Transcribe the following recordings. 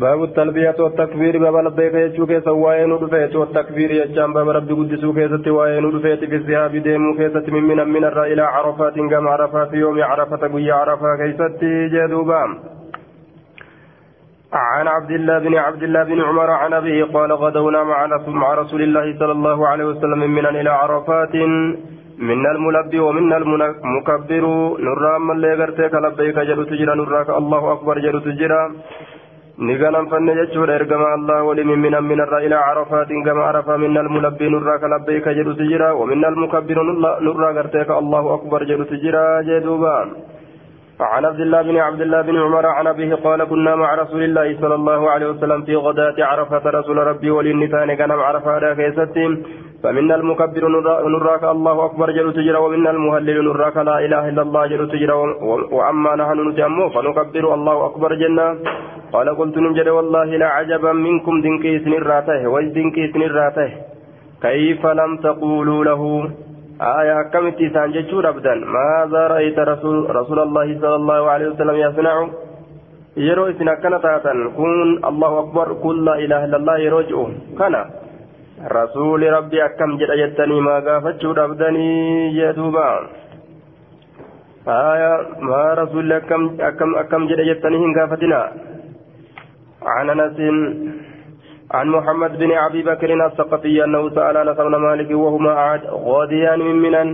باب التلبية والتكبير باب لبيك يجوك سواين ودفيت والتكبير يجام باب ربي قدسو كيست واين ودفيت في الذهاب ديمو كيست من من من الرأي إلى عرفات كما عرفات في يوم عرفة قوية عرفة كيست جدوبا عن عبد الله بن عبد الله بن عمر عن أبيه قال غدونا مع رسول الله صلى الله عليه وسلم من إلى عرفات من الملبي ومن المكبر نرى من اللي غرتك لبيك جلو تجرى نراك الله أكبر جلو تجرى نغنم فن جچور إرغما الله ولمن من من الرا إلى عرفات كما عرف من الملبي نراك لبيك جلو تجرى ومن المكبر نرى غرتك الله أكبر جلو تجرى جدوبا. عن عبد الله بن عبد الله بن عمر عن أبيه قال كنا مع رسول الله صلى الله عليه وسلم في غداة عرفة رسول ربي وللنتان كان عرفة كيستهم فمنا المكبر نراك الله أكبر جل تجرى ومنا المهلل نراك لا إله إلا الله جل تجرى. وأما نحن نتأمه فنكبر الله أكبر جنة قال قلت نجد والله لا عجبا منكم دنكيس نراته وجدنكيس نراته كيف لم تقولوا له؟ آية كم تيسان جتشور أبدا ماذا رأيت رسول, رسول الله صلى الله عليه وسلم يصنع yeroo isin akkana taatan kun allahu akbar kun laa ilaha illallah yeroo je'u kana rasuuli rabbi akkam jedha jettanii maa gaafachuu dhabdanii jedhuuba aya maa rasuulli akkam akkam akkam jedha jettanii hin gaafatina عن انس عن محمد بن أبي بكر الثقفي أنه سأل أنس بن مالك وهما غاديان من منن.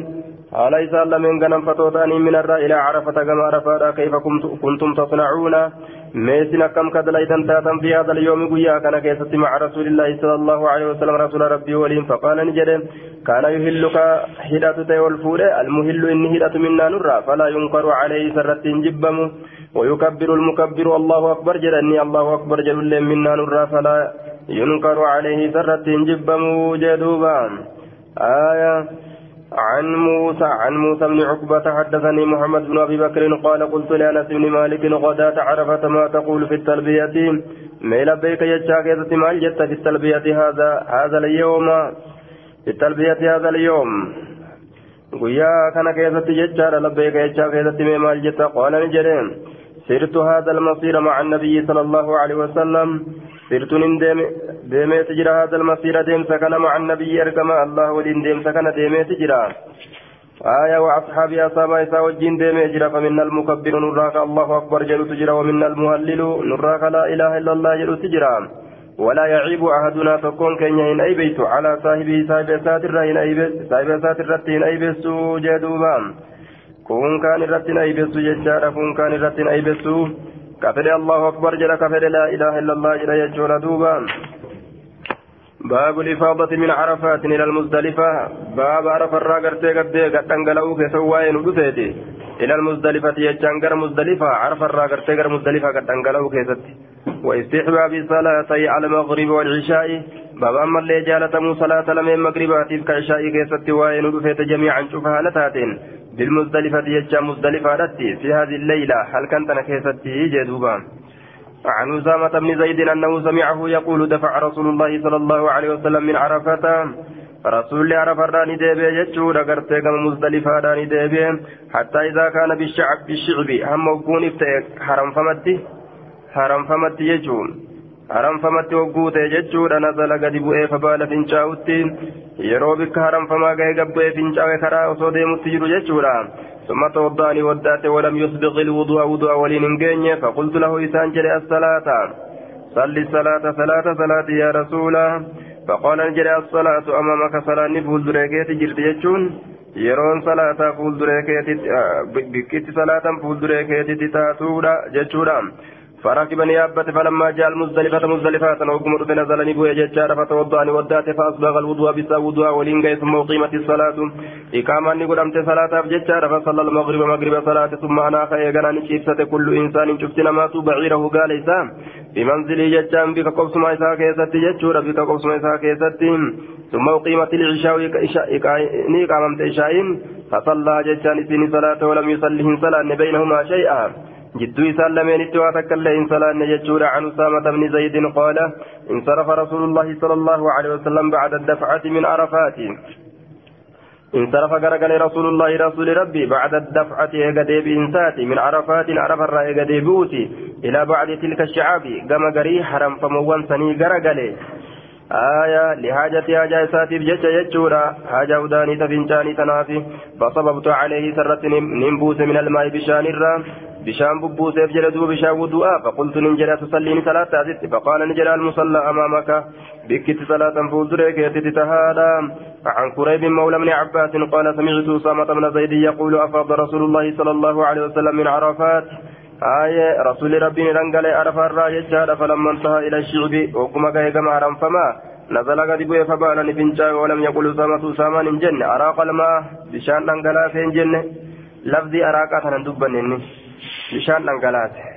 أليس لمن غنم فتوتاني من الرا إلى عرفة كما عرفة كيف كنتم تصنعون؟ ميسنا كم كدليتا تاتا في هذا اليوم قيا كان كيست مع رسول الله صلى الله عليه وسلم رسول ربي وليم فقال نجد كان يهلك هدات والفول المهل إن هدات منا نرى فلا ينكر عليه سرة جبم. ويكبر المكبر الله أكبر جدني الله أكبر جل منا نرى فلا ينكر عليه سرة جبم جدوبا آية عن موسى عن موسى بن عقبة حدثني محمد بن أبي بكر قال قلت لأنس بن مالك غداة عرفة ما تقول في التلبية. ما لبيك يجاك مال جت في التلبية هذا هذا اليوم. في التلبية هذا اليوم. ويا كان كيست ججار لبيك يجاك كيست مال جت. قال نجرين سرت هذا المصير مع النبي صلى الله عليه وسلم. سرت ديمي تجرى هذا المصير ديم سكن مع النبي أركما الله ولين ديم سكن ديمي تجرى آية وأصحابي أصحاب إسا وجين ديمي جرى. فمن المكبر نراك الله أكبر جل تجرى ومن المهلل نراك لا إله إلا الله جل تجرى ولا يعيب أحدنا تكون كن إن أيبيت على صاحبه صاحب ساتر إن أيبس صاحب ساتر أيبس جدوبا كون كان رتين أيبس ججارة كون كان رتين أيبس كفر الله أكبر جل كفر لا إله إلا الله جل يجول دوبا باب الإفاضة من عرفات إلى المزدلفة باب عرف الراقرتي قد قد انقلوا كسواين ودفيتي إلى المزدلفة يجانقر مزدلفة عرف الراقرتي قد مزدلفة قد انقلوا كيستي واستحباب صلاتي على المغرب والعشاء باب أما اللي جالتمو صلاة لمن مغربات كعشاء كيستي وين ودفيت جميعا شوفها لتاتين بالمزدلفة يجا مزدلفة رتي في هذه الليلة هل كنت كيستي جدوبان عن أسامة بن زيد أنه سمعه يقول دفع رسول الله صلى الله عليه وسلم من عرفة. رسول عرفة راني ديبي لقرتي كما مزدلفة راني ديبي. حتى إذا كان بالشعب بالشعب هم افتئك حرم فمتي؟ حرم فمتي يجون حرم فمتي وقوتي جتشو لنزل قد بؤي فبال فنشاوتي yeroo bikka haramfamaa ga'e gabbee fincaa'e karaa osoo deemutti jiru jechuudha ثم توضأني ودأت ولم يسبق الوضوء وضوء ولين جيني فقلت له إسان جري الصلاة صل الصلاة صلاة صلاة يا رسول فقال جري الصلاة أمامك صلاة نفول دريكيت جرت يجون يرون صلاة فول دريكيت بكت صلاة فول دريكيت تاتودا جتشودا فركبني أبت فلما جاء المزدلفة مزدلفة وقمت فنزلني بويا ججار فتوضأني ودات فأصبغ الوضوء بسا وضوء ولين ثم أقيمت الصلاة. إقاما نقدمت صلاة ججار فصلى المغرب مغرب صلاة ثم أنا خيغنا نشيبسة كل إنسان شفتنا ما بعيره قال إسام بمنزلي ججان بك قبس ما إساء كيستي ججور بك قبس ما إساء كيستي ثم أقيمت العشاء إقامت إشاء فصلى ججان إسيني صلاة ولم يصلهم صلاة بينهما شيئا. جدو إسان لمن اتواتك اللي إن صلاة نججور عن أسامة بن زيد قال انصرف رسول الله صلى الله عليه وسلم بعد الدفعة من عرفات. انصرف غرغل رسول الله رسول ربي بعد الدفعة إيغا بإنساتي من عرفات عرف الرأي إيغا بوتي إلى بعد تلك الشعاب قام قري حرم فموان سني غرغل آية لحاجة حاجة ساتي بجتش يجورا حاجة وداني تفنجاني تنافي. فصببت عليه سرة نمبوس من الماء بشان الرام. بشان ببوسيف جلدوا بشان ودعاء فقلت ننجل تصليني صلاة تازت فقال نجل المصلى أمامك بكت صلاة فولدريك يتتهادى عن كريب مولى من عباس قال سمعت أسامة بن زيد يقول أفاض رسول الله صلى الله عليه وسلم من عرفات آية رسول ربي رنقل عرفة الراية فلما انتهى إلى الشعب وكما كما عرم فما نزل قد بوي فبال نفنجا ولم يقل أسامة أسامة جنة أراق الماء بشان رنقلا فين لفظي أراقا تندبن bishaan dhangalaate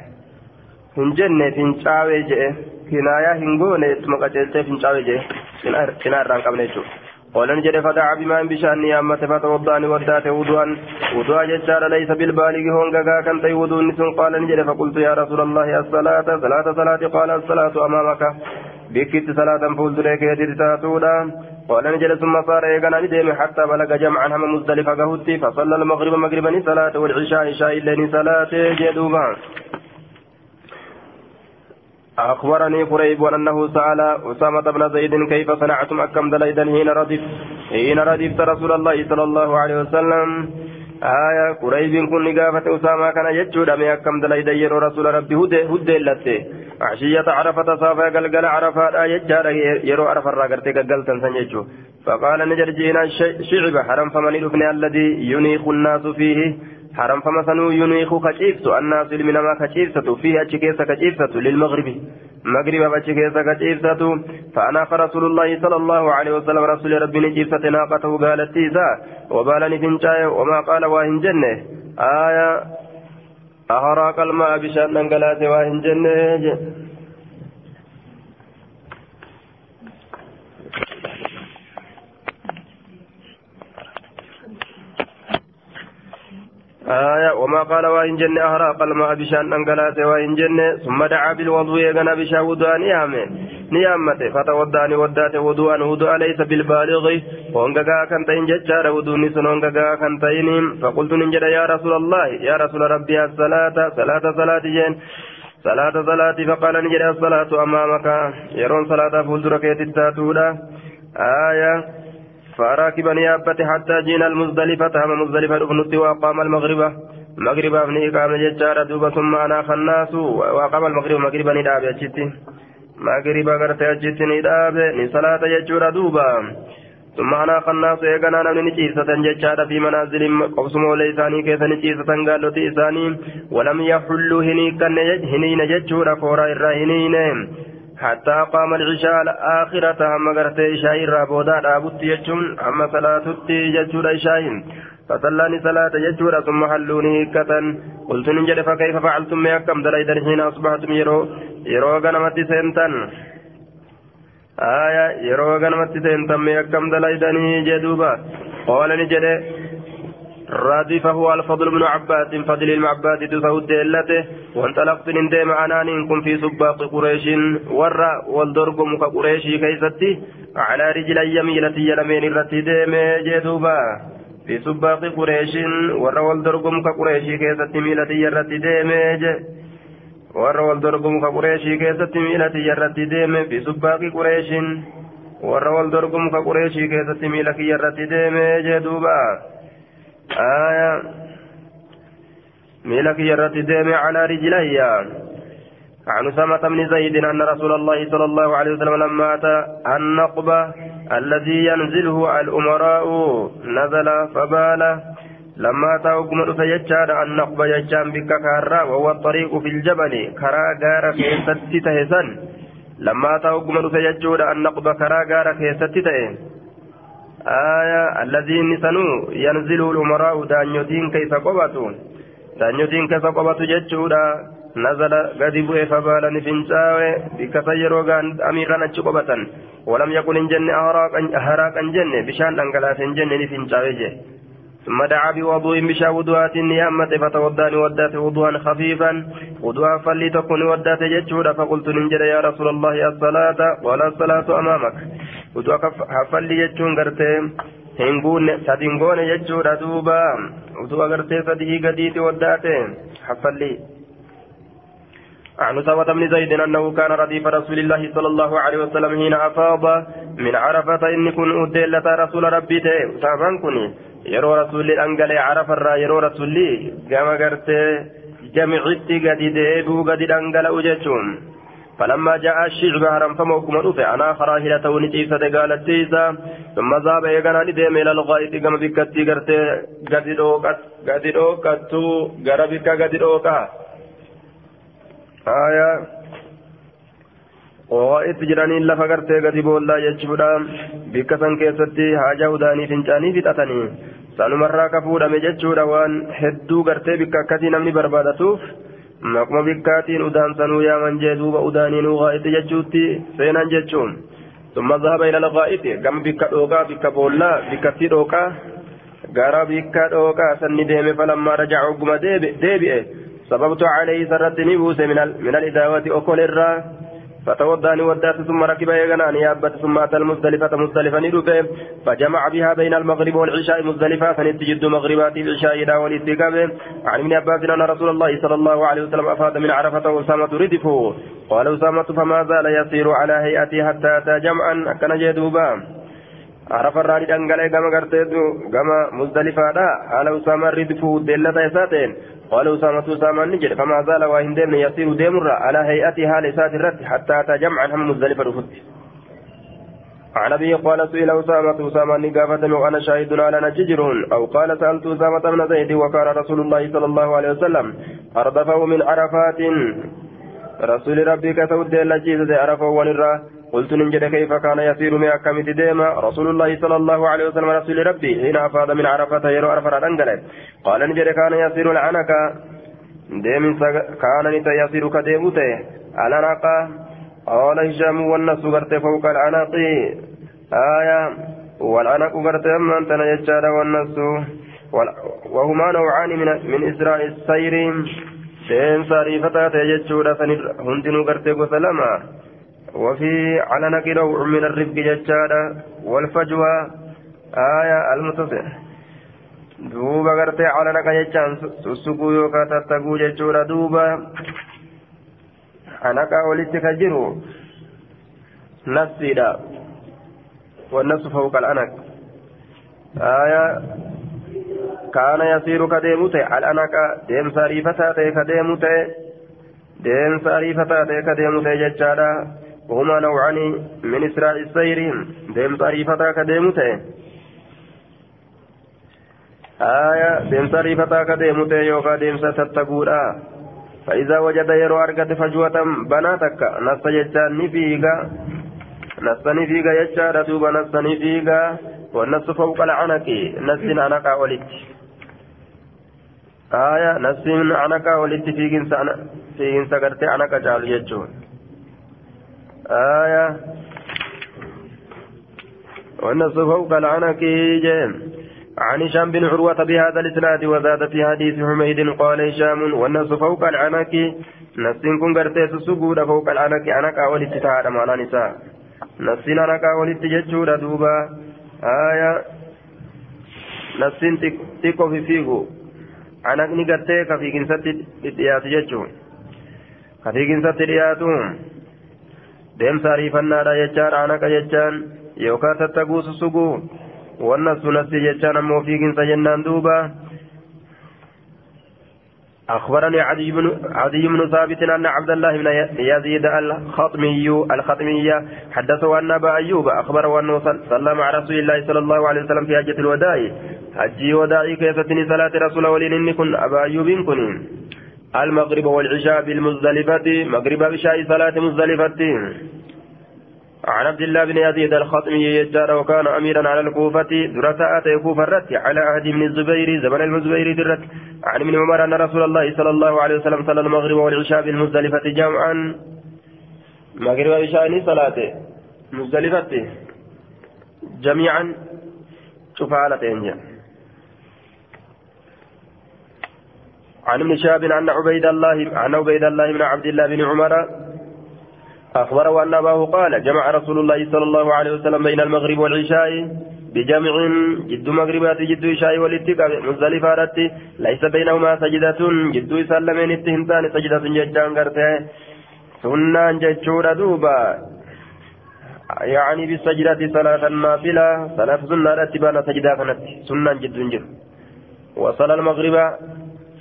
hin jenne fincaawee jedhe kinaayaa hin goone ittuma qaceelchee fincaawee jedhe cinaa irraa hin qabne jechuudha. قولن جد فدعا بما بشان نيامة فتوضاني ودات وضوءا وضوء ججار ليس بالبالغ هونغا كان تي وضوء نسون قال نجد فقلت يا رسول الله الصلاة صلاة صلاة قال الصلاة أمامك بكت صلاة فولدريك يدي تاتولا قال نجد ثم صار يغنى ندم حتى بلغ جمعا هم مزدلفة قهوتي. فصلى المغرب مغربا صلاة والعشاء عشاء الليل صلاة جدوبا أخبرني قريب أنه سأل أسامة بن زيد كيف صنعتم أكم دليدا حين ردف حين ردفت رسول الله صلى الله عليه وسلم. آية قريب كن نقافة أسامة كان يجود أمي أكم دليدا يرو رسول ربي هدى هدى اللتي عشية عرفة صافا قلقل عرفة يجار يرو عرفة راقرتي قلقل تنسن فقال نجر جينا شعب حرم فمن الذي ينيخ الناس فيه حرم فما سنو ينيخ كشيفت الناس لمنما كشيفت فيه أتشكيس كشيفت للمغرب. مغرب أتشكيس كشيفت فأنا رسول الله صلى الله عليه وسلم رسول ربي نجيفت ناقته قالت تيسا وبالني فنشاي وما قال واهن جنة. آية. أهراق الماء بشأن ننقلات واهن جنة. آية وما قال وإن جن أهراق الماء بشان أنقلات وإن جن ثم دعا بالوضوء يغنى بشا وضوء نيامة. نيامته فتوداني ودات وضوءا وضوء ليس بالبالغ. وانقا كان تين ججار وضوء نسن وانقا كان تين فقلت ننجد يا رسول الله يا رسول ربي الصلاة صلاة صلاة جن صلاة صلاة فقال نجد الصلاة أمامك. يرون صلاة فولدرك يتتاتولا آية فراكبا يابت حتى جينا المزدلفة هم مزدلفة ابنت وقام المغرب. مغرب ابن إقامة ججارة دوبا ثم أنا خناس وقام المغرب مغربا ندابة جتي مغرب غرت جتي ندابة نصلاة ججورة دوبا ثم أنا خناس إيقنا نمني نجيسة ججارة في منازل قوسم وليساني كيف نجيسة قالوا تيساني. ولم يحلوا هني كن هنين ججورة فورا إرهنين حتى قام العشاء الآخرة أما قرت إشاء الرابودا رابط يجون أما صلاة يجور إشاء فصلاني صلاة يجور ثم حلوني كتا قلت نجد فكيف فعلتم يا كم دليدا حين أصبحتم يرو يرو غنمت سنتن. آية يرو غنمت سنتن يا كم دليدا جدوبا. قال نجد ردفه الفضل بن عباس فضل المعباد تسود إلته وانطلقت ندم أنان كن في سباق قريش ورا والدرقم كقريش كيستي على رجل يميلة يلمين التي ديم جدوبا في سباق قريش ورا والدرقم كقريش كيستي ميلة يرتي ديم ورا والدرقم كقريش كيستي ميلة يرتي ديم. في سباق قريش ورا والدرقم كقريش كيستي ميلة يرتي ديم جدوبا آية. ملك يرت ديم على رجلي عن أسامة بن زيد أن رسول الله صلى الله عليه وسلم لما أتى النقبة الذي ينزله الأمراء نزل فبال. لما أتى أقمر سيجاد النقبة يجان بك كارا وهو الطريق في الجبل. كرا غار كيست تهسن لما أتى أقمر سيجود النقبة كرا غار كيست تهسن آية الذين سنو ينزل الأمراء دانيوتين كيف قبطوا؟ دانيوتين كيف قبطوا جتشودا؟ نزل قد بوئ فبال نفنساوي بكسيرو كان أميرا قبطا. ولم يكن إن جن أهراقا جن بشان أنقلاس جن نفنساوي ثم دعا بوضوء بشا وضوءات نيامة فتوضاني ودات وضوءا خفيفا. وضوءا فلي تكون ودات جتشودا فقلت ننجد يا رسول الله الصلاة ولا الصلاة أمامك. وضوءا فلي جتشون قرتي hinguunne sadingoone jechuudha duuba utuu agartee sadii gadiiti waddaate haffalli عن أسامة بن زيد أنه كان رديف رسول الله صلى الله عليه وسلم حين أفاض من عرفة إن كن أدلة رسول ربي. كن رسول أنقل عرف الرا يرو رسول قام قرت جمعت قد ديبو قد أنقل أجتهم فلما جاء الشعب هرم فموكم رفع أنا خراهلة ونتيسة قالت تيسا ثم ذهب يقنا ندم إلى الغائط كما بكتي قرت قد روكت قد روكت قربك قد روكت آية غائط جرانين لفا قرتي قد بولا يجبدا بكسن كيستي حاجة وداني فنجاني فتأتني sanumarraa kafuudhame jechuudha waan hedduu gartee bikka akkasii namni barbaadatuuf maquma bikkaatiin udaan sanuu yaaman jee duuba udaaniinuu gaa'iti jechuutti seenan jechuun ثم ذهب إلى الغائط كم بك دوقا بك بولا بك دوقا غارا بك دوقا سن ديم فلما رجع عقم ديبئ سببت عليه سرت نبوس من من الإداوة أكل الرا فتوضأني ودات ثم ركب يغنان يابت ثم أتى المزدلفة. مزدلفة ندفه فجمع بها بين المغرب والعشاء مزدلفة. فنتجد مغربات العشاء إلى والاستقامة عن ابن عباس أن رسول الله صلى الله عليه وسلم أفاد من عرفة وأسامة ردفه قال أسامة فما زال يسير على هيئته حتى أتى جمعا. كان جدوبا. عرف الراني دنگلي كما قرتيتو كما مزدلفة على أسامة ردفه دلة إساتين قال أسامة أسامة نجد فما زال واهن ديمن يسير ديمر على هيئتها لسات الرد حتى أتى جمعا هم مزدلفة رفت عن أبي قال سئل أسامة أسامة نقافة وأنا شاهد على نججر. أو قال سألت أسامة بن زيد وكان رسول الله صلى الله عليه وسلم أردفه من عرفات. رسول ربي كتود لجيز عرفه ونرى. قلت ننجد كيف كان يسير من أكمت ديما رسول الله صلى الله عليه وسلم رسول ربي حين أفاد من عرفة يرو عرفة الأنجلة قال ننجد كان يسير العنك؟ ديم كان يسير كديمته العنق قال هشام والناس غرت فوق العنق آية والعنق غرت من تنجد والناس؟ وهما نوعان من من إسراء السير. ديم صريفة تجد هندنو غرت وسلامة وفي علنك نوع من الرفق ججالا والفجوة. آية المتصل. دوبا غرتي علنك ججان. سسقو يوكا تتقو ججورا دوبا. أنك ولدتك جرو نفسي دا والنفس فوق الأنك. آية. كان يسير كديمته الأنك ديم سريفتا كديمته ديم سريفتا كديمته ججالا. وهما نوعان من إسراء السير. ديم طريفتا كديمته آية ديم طريفتا كديمته يوكا ديم ستتقولا فإذا وجد يرو أرقد فجوة بناتك نص جتان نفيقا. نص نفيقا يجار دوب نص نفيقا. والنص فوق العنق نص عنق ولد آية نص عنق ولد في جنس في جنس قرتي عنق جال يجون. آية. والنص فوق العنق جيم عن هشام بن عروة بهذا الإسناد وزاد في حديث حميد قال هشام والنص فوق العنق نص كن قرتيس السجود فوق العنق عنق ولت تعالى معنا نساء. نص عنق ولت ججود دوبا. آية. نص تكو في فيغو. عنقني قرتيك في جنسة الديات ججون. في جنسة الدياتون deemsa ariifannaadha jechaan anaqa jechaan yookaan tattaguu susuguu wanna sunatti jechaan ammoo fiiginsa jennaan duuba. أخبرني عدي بن عدي بن ثابت أن عبد الله بن يزيد الخطمي الخطمية حدثه أن أبا أيوب أخبره أنه صلى مع رسول الله صلى الله عليه وسلم في حجة الوداع حجي وداعي كيف صلاة رسول ولين كن أبا أيوب كن المغرب والعشاء بالمزدلفة مغرب عشاء صلاة مزدلفة. عن عبد الله بن يزيد الخطمي يجار وكان أميرا على الكوفة درساء أتي كوفة الرت على عهد بن الزبير زمن المزبير درت عن ابن عمر أن رسول الله صلى الله عليه وسلم صلى المغرب والعشاء بالمزدلفة جمعا. مغرب والعشاء صلاة مزدلفة. جميعا شوف على تنجم عن ابن شهاب أن عبيد الله عن عبيد الله بن عبد الله بن عمر أخبره أن أباه قال جمع رسول الله صلى الله عليه وسلم بين المغرب والعشاء بجمع جد مغربات جد إشاء والاتقاب مزدلفة رتي ليس بينهما سجدة جد سلمين اتهنتان سجدة ججان قرته. سنة ججورة دوبا. يعني بالسجدة صلاة النافلة صلاة سنة رتبان سجدة كانت سنة جد جد. وصلى المغرب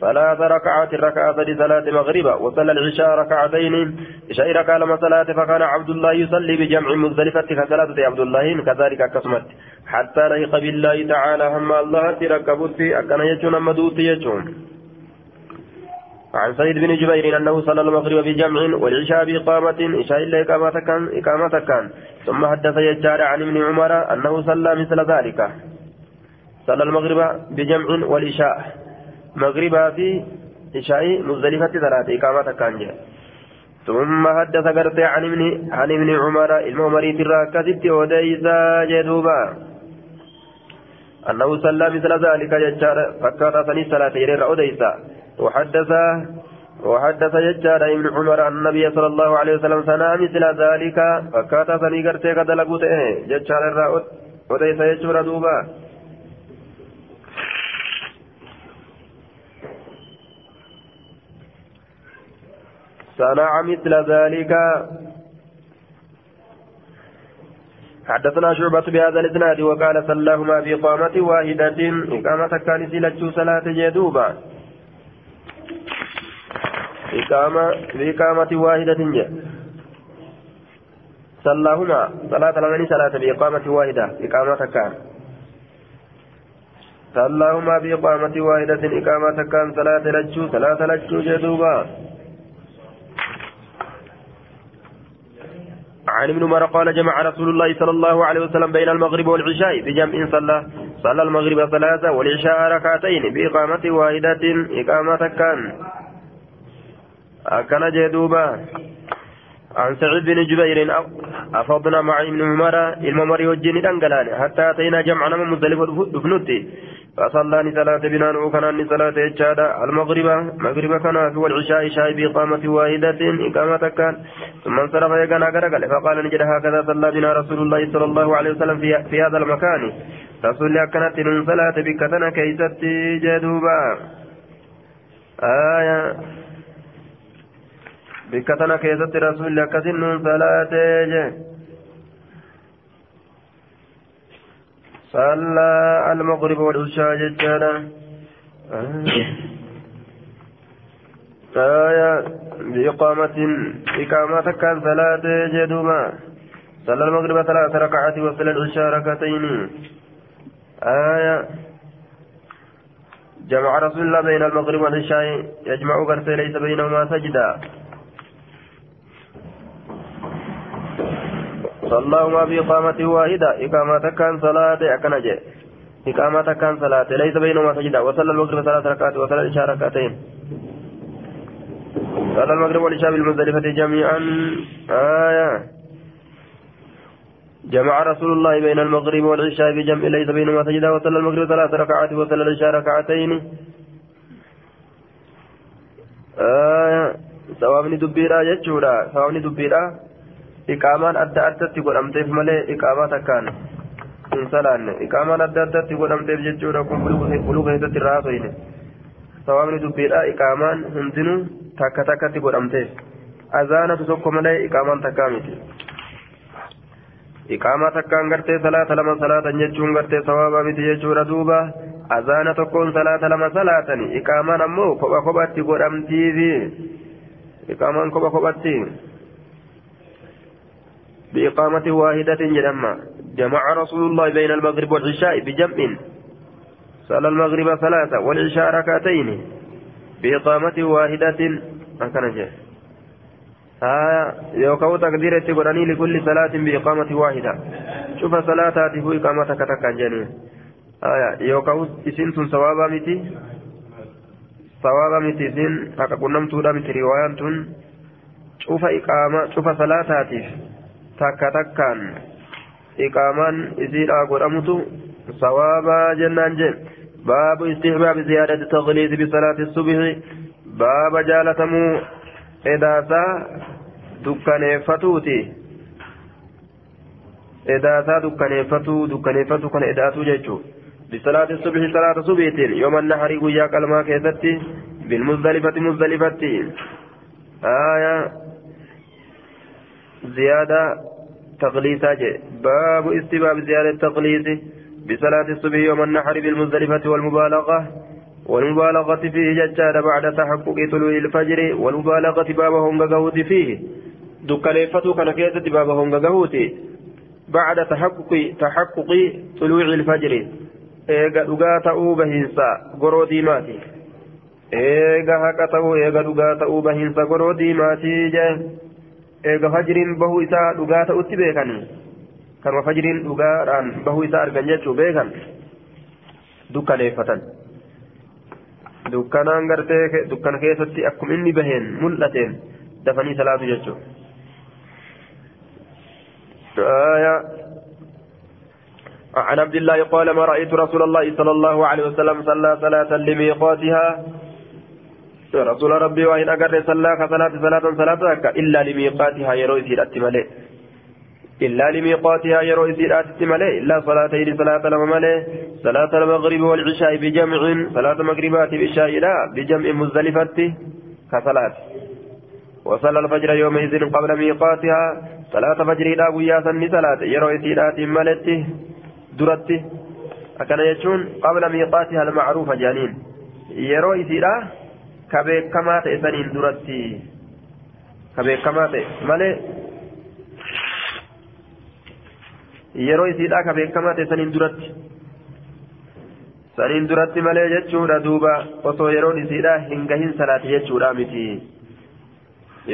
ثلاث ركعات ركعة لصلاة مغربة وصلى العشاء ركعتين. عشاء ركع لما صلاة فكان عبد الله يصلي بجمع مزدلفة كصلاة عبد الله كذلك كسمت. حتى ليق بالله تعالى هم الله تركبت أكن يجون مدوت يجون. عن سيد بن جبير أنه صلى المغرب بجمع والعشاء بإقامة عشاء إلا إقامة كان ثم حدث يجار عن ابن عمر أنه صلى مثل ذلك. صلى المغرب بجمع والعشاء. مغربا في عشاء مزدلفة ثلاثة إقامة كان ثم حدث قرطي عن ابن عن ابن عمر المؤمري الراكزت وديسا جدوبا. أنه صلى مثل ذلك ججار فكر ثني صلاة يرى أديسا وحدث وحدث ججار ابن عمر أن النبي صلى الله عليه وسلم سنا مثل ذلك فكر ثني قرطي قد لقوت ججار أديسا يجور دوبا. صنع مثل ذلك. حدثنا شعبة بهذا الإسناد وقال سلاهما بإقامة واحدة إقامة كان سلة صلاة جدوبا. إقامة بإقامة واحدة سلاهما صلاة لمن صلاة بإقامة واحدة إقامة كان. سلاهما بإقامة واحدة إقامة كان صلاة لجو صلاة لجو جدوبا. عن ابن عمر قال جمع رسول الله صلى الله عليه وسلم بين المغرب والعشاء بجمع صلى صلى المغرب ثلاثة والعشاء ركعتين بإقامة واحدة إقامة كان. أكن جدوبا. عن سعيد بن جبير أفضنا مع ابن عمر الممر يوجيني دنقلان حتى أتينا جمعنا من مزدلفة دفنوتي فصلى صلاة بنان وكان صلاة إجادة. المغرب مغرب كان والعشاء شاي بإقامة واحدة إقامة كان. ثم انصرف يقنا قرقل فقال نجد هكذا صلى بنا رسول الله صلى الله عليه وسلم في, في هذا المكان. رسول أكنت من صلاة بكتنا كيست جدوبا. آية. بكتنا كيست رسول أكسن صلاة جدوبا صلى المغرب والعشاء ججالا آية بإقامة إقامة كان صلاة جدوما صلى المغرب ثلاث ركعات وصلى العشاء ركعتين آية جمع رسول الله بين المغرب والعشاء يجمع قرتي ليس بينهما سجدا صلاهما بإقامة واحدة إقامة كان صلاة أكنجة إقامة كان صلاة ليس بينهما سجدة وصلى المغرب ثلاث ركعات وصلى العشاء ركعتين صلى المغرب والعشاء بالمزدلفة جميعا آية جمع رسول الله بين المغرب والعشاء بجمع ليس بينهما سجدة وصلى المغرب ثلاث ركعات وصلى العشاء ركعتين آية ثوابني دبيرا جتشورا ثوابني دبيرا iqaamaan adda addatti godhamteef malee iqaamaa takkaan hin salaanne iqaamaan adda addatti godhamteef jechuudha kun buluu keessatti irraa haasofne sawaabni dubbiidha iqaamaan hundinuu takka takkatti godhamteef azaanatu tokko malee iqaamaan takkaa miti iqaamaa takkaan gartee salaata lama salaatan jechuun gartee sawaabaa miti jechuudha duuba azaana tokkoon salaata lama salaatani iqaamaan ammoo kopha kophatti godhamtiifi iqaamaan kopha kophatti. بإقامة واحدة جلما جمع رسول الله بين المغرب والعشاء بجمع. صلى المغرب ثلاثة والعشاء ركعتين. بإقامة واحدة. أكن جاء آه يوكو تقدير تقراني لكل صلاة بإقامة واحدة. شوف صلاة إقامة كتكا جنين آه يوكو إسنتم ثوابا متي؟ ثوابا متي سن؟ أكا نمتودا متي رواية شوف إقامة شوف صلاة takka takkaan iqaamaan isiidhaa godhamutu sawaabaa jennaan jeen baabu istihbaabi ziyaadati tagliisi bisalaati subhi baaba jaalatamuu edaasaa dukkaneeffatuuti إداتا دكانيفتو دكانيفتو كان إداتو جيتشو بصلاة الصبح صلاة صبيت يوم النحر ويا كلمة كيستي بالمزدلفة مزدلفة آية تقليسة باب استباب زيادة تقليس بصلاة الصبح يوم النحر بالمزدلفة والمبالغة. والمبالغة فيه ججاد بعد تحقق طلوع الفجر. والمبالغة بابهم قهوت فيه. دكاليفتو كان كيست بابهم قهوت بعد تحقق تحقق طلوع الفجر. eega dhugaa ta'uu bahiinsa goroo diimaati eega haqa ta'uu eega dhugaa ta'uu bahiinsa goroo diimaatii jee eega fajriin bahuu isaa dhugaa ta'utti beekanii kanuma fajriin dhugaadhaan bahuu isaa argan jechuu beekan dukkaneeffatan dukkanaan gartee dukkana keessatti akkuma inni baheen mul'ateen dafanii salaatu jechuudha. عن عبد الله قال ما رأيت رسول الله صلى الله عليه وسلم صلى صلاة لميقاتها رسول ربي وإن أقر صلى صلاة صلاة صلاة إلا لميقاتها يرو يسير أتمالي. إلا لميقاتها يرو يسير أتمالي. إلا صلاتين صلاة لما صلاة المغرب والعشاء بجمع. صلاة المغربات بالعشاء لا. بجمع مزدلفة كصلاة وصلى الفجر يومئذ قبل ميقاتها. صلاة فجر لا وياسا صلاة. يرو يسير أتمالي. duratti akkana jechuun qabla miiqaatiha almacruufa jedhaniin yeroo isiidha ka saniin duratti ka beekamaa ta'e malee yeroo isiidha ka beekamaa ta'e saniin duratti saniin duratti malee jechuudha duuba osoo yeroon isiidha hin gahin salaate jechuudha miti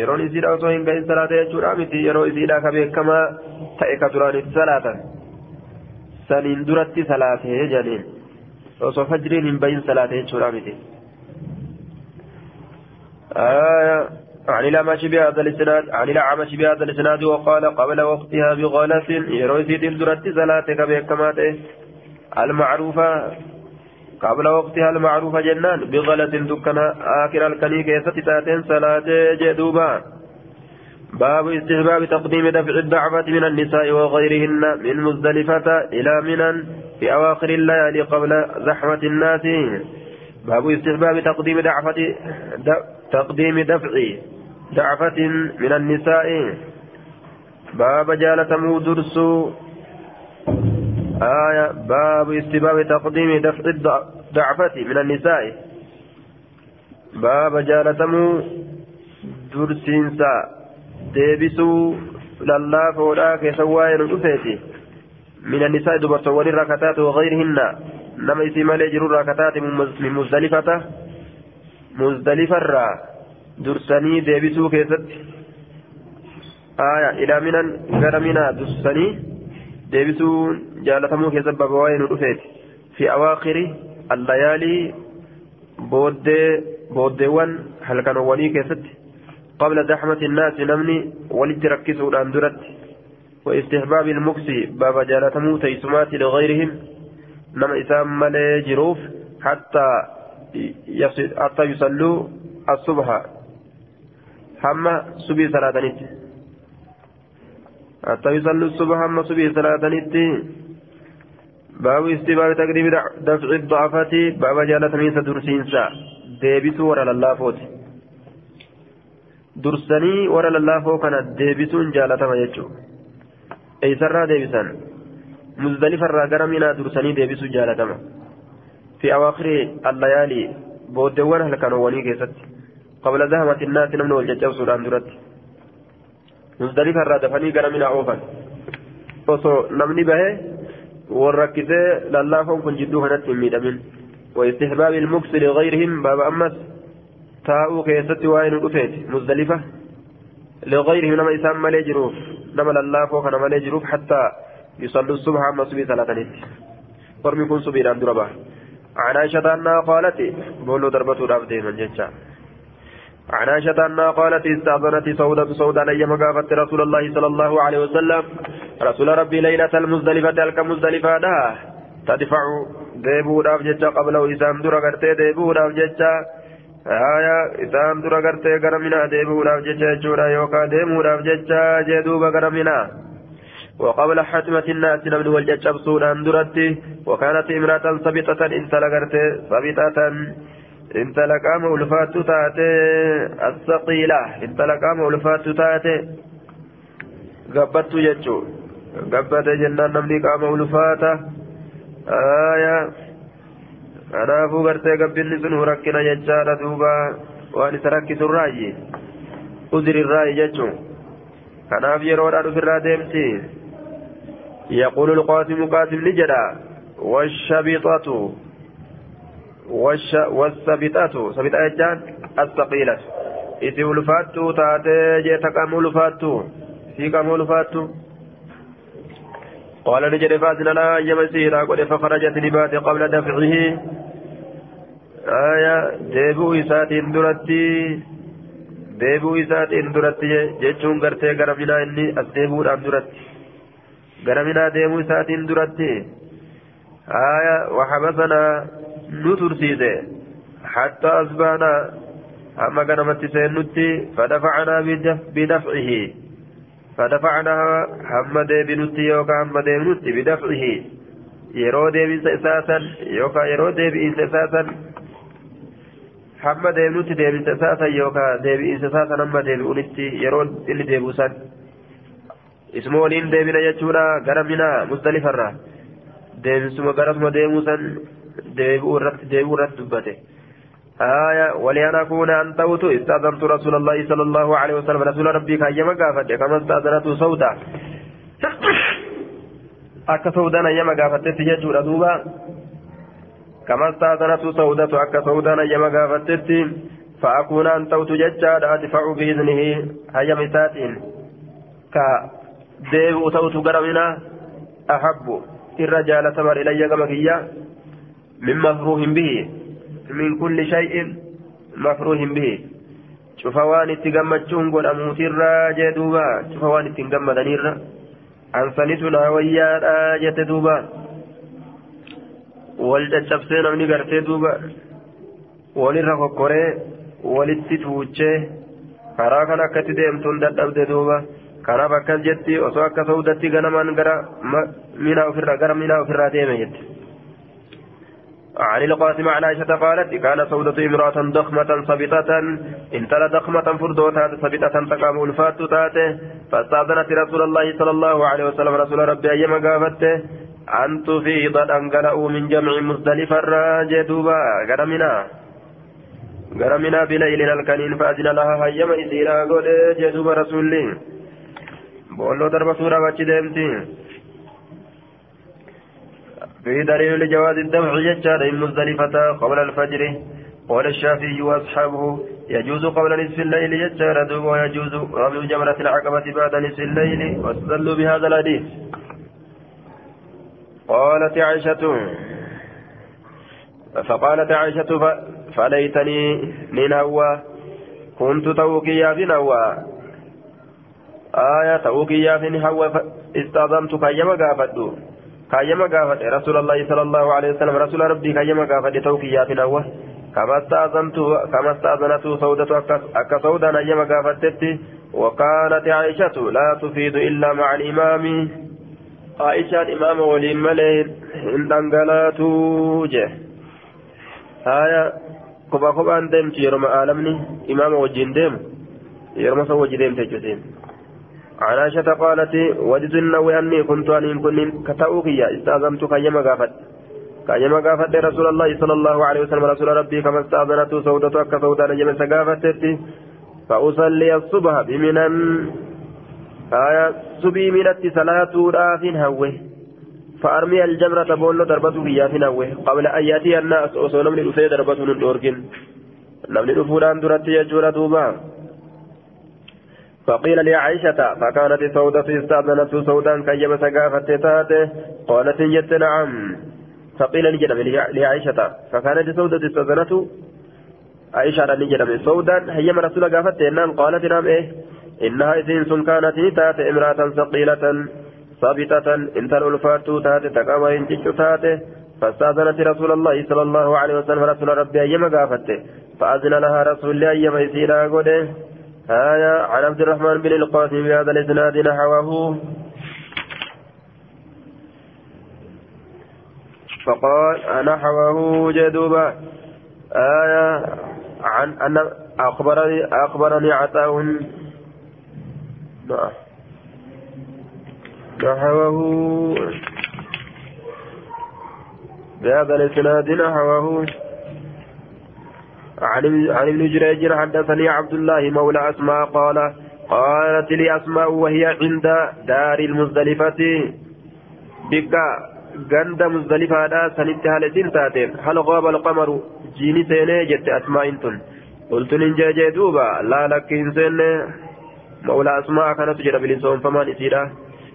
yeroon isiidha osoo hin gahin salaate jechuudha miti yeroo isiidha ka beekamaa ta'e ka duraan itti salaatan saniin duratti salaatee jedhaniin osoo fajriin hin bahin salaatee jechuudha miti. آية. عن الأعمش بهذا الإسناد. عن الأعمش بهذا الإسناد. وقال قبل وقتها بغلس يروي درت صلاتك بكماته المعروفة. قبل وقتها المعروفة جنان. بغلس دكنا آخر الكنيك يستتاتين صلاة جدوبا. باب استحباب تقديم دفع الدعوة من النساء وغيرهن من مزدلفة إلى منى في أواخر الليالي قبل زحمة الناس. باب استحباب تقديم دعفة تقديم دفع دعفة من النساء. باب جالة مودرس آية. باب استحباب تقديم دفع الدعفة من النساء. باب deebisuu lallaafoodhaa keessa waa'ee nu dhufeeti min annisaa dubartoowwan irraa kataate wagayrihinna nama isii malee jiru irraa kataate min muzdalifata muzdalifarraa dursanii deebisuu keessatti aya ilaa minan gara minaa dursanii deebisuu jaalatamuu keessatti baba waa'ee nu dhufeeti fi awaakiri allayaalii booddee booddeewwan halkanowwanii keessatti قبل زحمة الناس نمني ولد ركزوا الأندرت واستحباب المكس باب جالتمو تيسمات لغيرهم نما إسام ملي جروف حتى حتى يصلوا الصبح هم سبي صلاة نت حتى يصلوا الصبح هم سبي صلاة نت باب استباب تقريب دفع الضعفة باب جالتمين سدرسينسا ديبسوا ورا اللافوت dursanii warra lallaafoo kana deebisuun jaalatama jechuudha eeysarraa deebisan muzdalifarraa gara minaa dursanii deebisuun jaalatama fi awaakiri allayaalii booddeewwan halkanoowwanii keessatti qabla zahamati naasi namni wal caccabsuudhaan duratti muzdalifarraa dafanii gara minaa oofan osoo namni bahee wal rakkisee lallaafoon kun jidduu kanatti hin miidhamin واستحباب المكس لغيرهم باب أمس keessatti waa'ee nu dhufeeti muzdalifa لغيرهم نما إسام مالي جروف نما لله كان مالي جروف حتى يصلوا الصبح أما صبي ثلاثة فرمي كن صبي عند ربا عن عائشة أنها قالت بولو دربة رابدين من جنشا عن عائشة أنها قالت استأذنت سودة سودة لي مقافة رسول الله صلى الله عليه وسلم. رسول ربي ليلة المزدلفة تلك مزدلفة لها تدفع راف جتشا قبله إسام درا قرتي ديبو راف جتشا آية إسام درا قرتي قرمنا ديبو راف جتشا جورا يوكا ديمو راف جتشا جدوبا قرمنا وقبل حتمة الناس نمن والججبسون أندرتي وكانت امرأة سبطة انت لقرت سبطة ولفات تاتي الثقيلة انت لقام ولفات تاتي قبت ججو قبت جنان نمني قام ولفاته آية يقول القاسم قاسم لجدا والشبيطة والش والسبيطة سبيطة جان الثقيلة إذا ولفاتو تاتي جيتك أم ولفاتو فيك أم ولفاتو قال نجد فاتنا لا يمسيرا قد فخرجت نبات قبل دفعه آية ديبو إسات درتي ديبو إسات درتي جيتشون قرتي قرمنا إني أسديبو الأم درتي قرمنا ديبو إسات درتي آية وحبسنا نترسيده حتى أصبحنا أما قرمت سينتي فدفعنا بدفعه فدفعناها هم ديبنوتي يوكا هم ديبنوتي بدفعه يرو ديبن سيساسا يوكا يرو ديبن سيساسا هم ديبنوتي ديبن سيساسا يوكا ديبن سيساسا هم ديبنوتي يرو اللي ديبوسان اسمه ولين ديبن يجونا غرمنا مختلفا ديبن سما غرمنا ديبوسا ديبو رت ديبو رت دبته آية ولأن أكون أن توت استأذنت رسول الله صلى الله عليه وسلم رسول ربي كأيما قافت كما استأذنته سودا أكا سودان أيما قافت تججور دوبا كما استأذنته سودة أكا سودان أيما قافت فأكون أن توت ججاد أدفع بإذنه هيا مساتين كديب توت قرمنا أحب الرجال تمر إلي كما من مفروح به من كل شيء مفروح به شوف وان اتقمتشون قل أموت الراجة دوبا شوف وان اتقمدني الرا أنسانتنا ويا راجة دوبا والججبسين من قرتي دوبا walirra kokkoree. Walitti tuuchee. Karaa kana akkatti deemtuun dadhabde duuba. Kanaaf akkas jetti osoo akka sa'udatti ganamaan gara minaa ofirraa gara minaa ofirraa deeme jetti. عن القاسم عن عائشة قالت كان سودة امرأة ضخمة صبطة انتلا ضخمة فردوتا صبطة تقام الفات تاته فاستأذنت رسول الله صلى الله عليه وسلم رسول ربي أيما قافته أن تفيض أنقلأوا من جمع مزدلفة الراجدوبا قرمنا قرمنا بليل الكنين فأذن لها هيما إسيرا قول جدوب رسول بولو درب سورة وجدمتين في دليل لجواز الدفع يجار مزدلفة قبل الفجر. قال الشافعي وأصحابه يجوز قبل نصف الليل يجار دوب ويجوز رمي جمرة العقبة بعد نصف الليل واستدلوا بهذا الحديث قالت عائشة فقالت عائشة فليتني ننوى كنت توقيا في نوى آية في نهوى استأذنت كيما قافدوا كايما قافت رسول الله صلى الله عليه وسلم. رسول ربي كايما قافت توكيات نوه كما استأذنت كما استأذنت سودة أكا سودا نيما قافتت وكانت عائشة لا تفيد إلا مع الإمام. عائشة الإمام وليم ملئ دنقلاتو جه. هايا كبا كبا ديمت يرمى عالمني إمام وجين ديم. يرمى سوى جديم تجسين عن عائشة قالت وجدت النوي أني كنت أن كن كتأوكيا استأذنت كيما قافت كيما قافت رسول الله صلى الله عليه وسلم. رسول ربي كما استأذنت سودة أكا سودة نجم سقافت فأصلي الصبح بمنا آية سبي منت صلاة راف هوه. فأرمي الجمرة بولو ضربته فيها في نوه قبل أن يأتي الناس أصول من الأسيد ضربته من الأورجن نمني الأفولان درت يجور دوبا. فقيل لعائشة فكانت سودة استأذنت سودا كيما سقافت تاته قالت جت نعم. فقيل نجدم لعائشة فكانت سودة استأذنت عائشة نجدم سودا هيما رسول قافت نعم قالت نعم إيه؟ إنها إذن كانت تات امرأة ثقيلة ثابتة انت الألفات تات تقوى انتج تات فاستأذنت رسول الله صلى الله عليه وسلم رسول ربي أيما قافت فأذن لها رسول الله أيما يسيرا قده آية عن عبد الرحمن بن القاسم بهذا الإسناد نحوه. فقال نحوه جدوبا آية عن أن أخبرني أخبرني عطاء. نعم. نحوه بهذا الإسناد نحوه. عن ابن جريج حدثني عبد الله مولى أسماء قال قالت لي أسماء وهي عند دار المزدلفة. بك غند مزدلفة دا سنت هالتين تاتين. هل غاب القمر جيني سيني جت أسماء انتن. قلت ننجي دوبا. لا لك إنسان مولى أسماء كانت جرى بلسون فمان إسيرا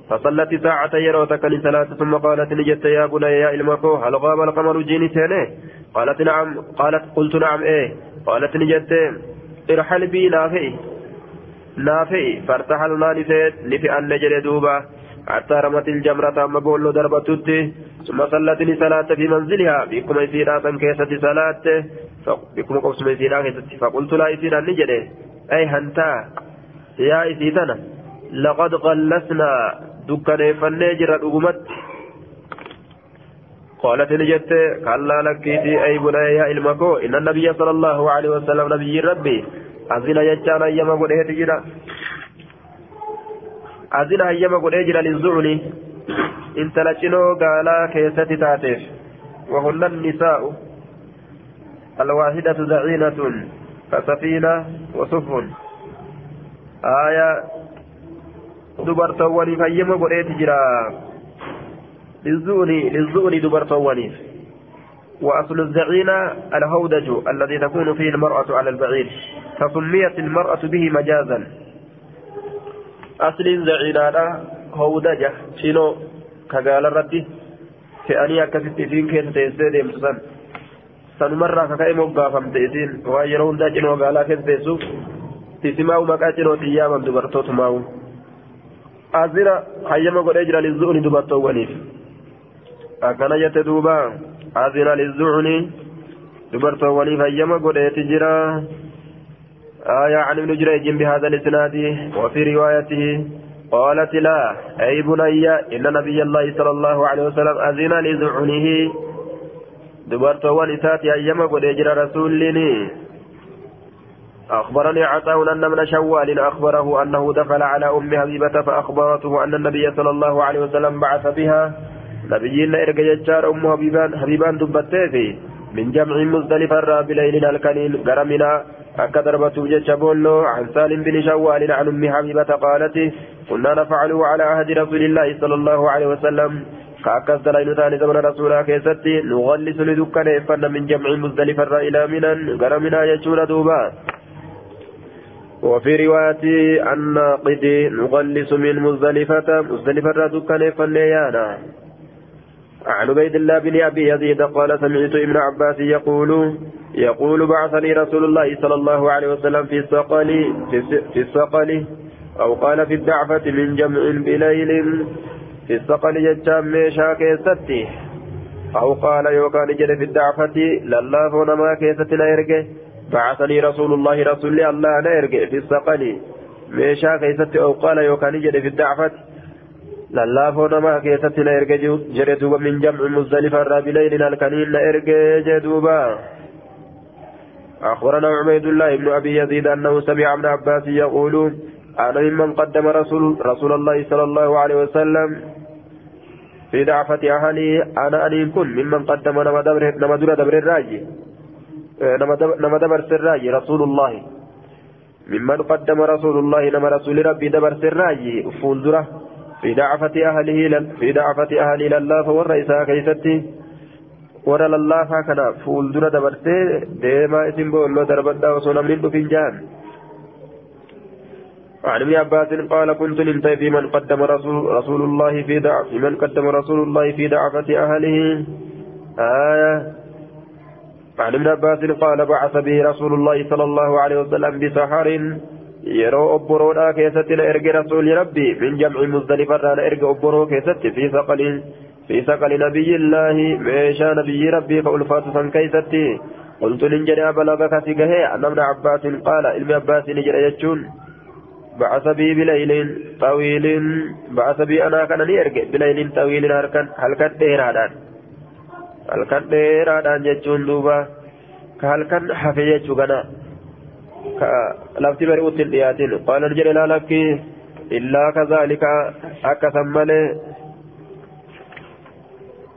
فصلت ساعة يروتك لصلاة ثم قالت نجت يا بني يا إلمكو هل غاب القمر جيني سيني؟ قالت نعم. قالت قلت نعم إيه. قالت نجت ارحل بي نافئ نافئ فارتحلنا نفئت نفئ أن نجري دوبا حتى رمت الجمرة أما بولو دربتت ثم صلت صلاة في منزلها. بكم يسيرا كيسة صلاة. بكم قوسم يسيرا كيسة فقلت لا يسيرا نجري أي هنتا يا إسيتنا لقد غلسنا دكان فنجر الأمت قالت نجت كلا لكيتي أي بني إلمكو. إن النبي صلى الله عليه وسلم نبي ربي. أزل يجان أيما قده تجرى أزل أيما قده جرى للزعني إن تلجنو قالا كيست تاتيف وهن النساء الواحدة زعينة كسفينة وصف. آية دبرتواني فيما قده تجرى للزؤن للزؤن دبرتوانيف وأصل الزعينة الهودج الذي تكون فيه المرأة على البعير فسميت المرأة به مجازا أصل زعينة هودجة شنو كقال fe'anii akkasitti isiin keessa teessee deemtu san sanumarraa kaka'e moggaafamte isiin waan yeroo hundaa cinoo gaalaa keessa teessuuf tisimaa'u maqaa cinootiin yaaman dubartootumaa'u azira hayyama godhee jira lizu'uni dubartoowwaniif akkana jette duuba azina lizu'uni dubartoowwaniif hayyama godheeti jira. آية عن ابن جريج بهذا الإسناد وفي روايته قالت لا أي بني إن نبي الله صلى الله عليه وسلم أذن لزعنه دبرت ونساتي أيما قد يجرى رسولني أخبرني عطاء أن من شوال أخبره أنه دخل على أم حبيبة فأخبرته أن النبي صلى الله عليه وسلم بعث بها نبينا إرقى يجار أم حبيبان حبيبان دبتي من جمع مزدلفة بليل الكنين قرمنا أكا ضربته جيش بولو عن سالم بن شوال عن أم حبيبة قالت كنا نفعله على عهد رسول الله صلى الله عليه وسلم كأكس دلائل ثاني زمن رسولا كيستي نغلس لدكان فن من جمع مزدلفة إلى منى قرمنا يجون دوبا وفي رواية الناقد نغلس من مزدلفة مزدلفة دكان فن يانا عن عبيد الله بن أبي يزيد قال سمعت ابن عباس يقول يقول بعثني رسول الله صلى الله عليه وسلم في الثقل في الثقل أو قال في الدعفة من جمع بليل في الثقل جتام ميشا كيستي. أو قال يوكان جد في الدعفة لله نما كيستنا يرجع. بعثني رسول الله رسول الله لا يرجع في الثقل ميشا كيستي. أو قال يوكان جد في الدعفة lallaafoo namaa keessatti na erge jedhe duuba min jamci muzdalifa irraa bileylin halkaniin na erge jee duuba. أخبرنا عبيد الله بن أبي يزيد أنه سمع ابن عباس يقول أنا ممن قدم رسول رسول الله صلى الله عليه وسلم في دعفة أهلي أنا أن كن ممن قدم نما دبر نما دبر الراجي نما دبر الراجي رسول الله ممن قدم رسول الله نما رسول ربي دبر الراجي فولدره في دعفة أهله في دعفة أهله لله والرئيس كيستي ورا لله كان فول درا دبرتي ديما إسم بولو دربدا وصونا من فنجان عن ابن عباس قال كنت في من قدم رسول, رسول الله في دعف من قدم رسول الله في دعفة أهله. آية. عن ابن عباس قال بعث به رسول الله صلى الله عليه وسلم بسحر na erge rasuulli rabbi min jamci muzdalifarraa na erge obboroo keessatti fi saqaliin fi saqali nabiyyillaahi meeshaa nabiyyi rabbii ka ulfaatu san keeysatti qultu nin jedhe abalaga kasi gahee annamna abbaasin qaala ilmi abbaasin jedhe jechuun بعث بي بليل طويل بعث بي أنا كان نيرجع بليل طويل هل كان ديرادان halkan dheeraadhaan jechuun duuba ka halkan hafe laa lakki illaa kazaalika akkasan malee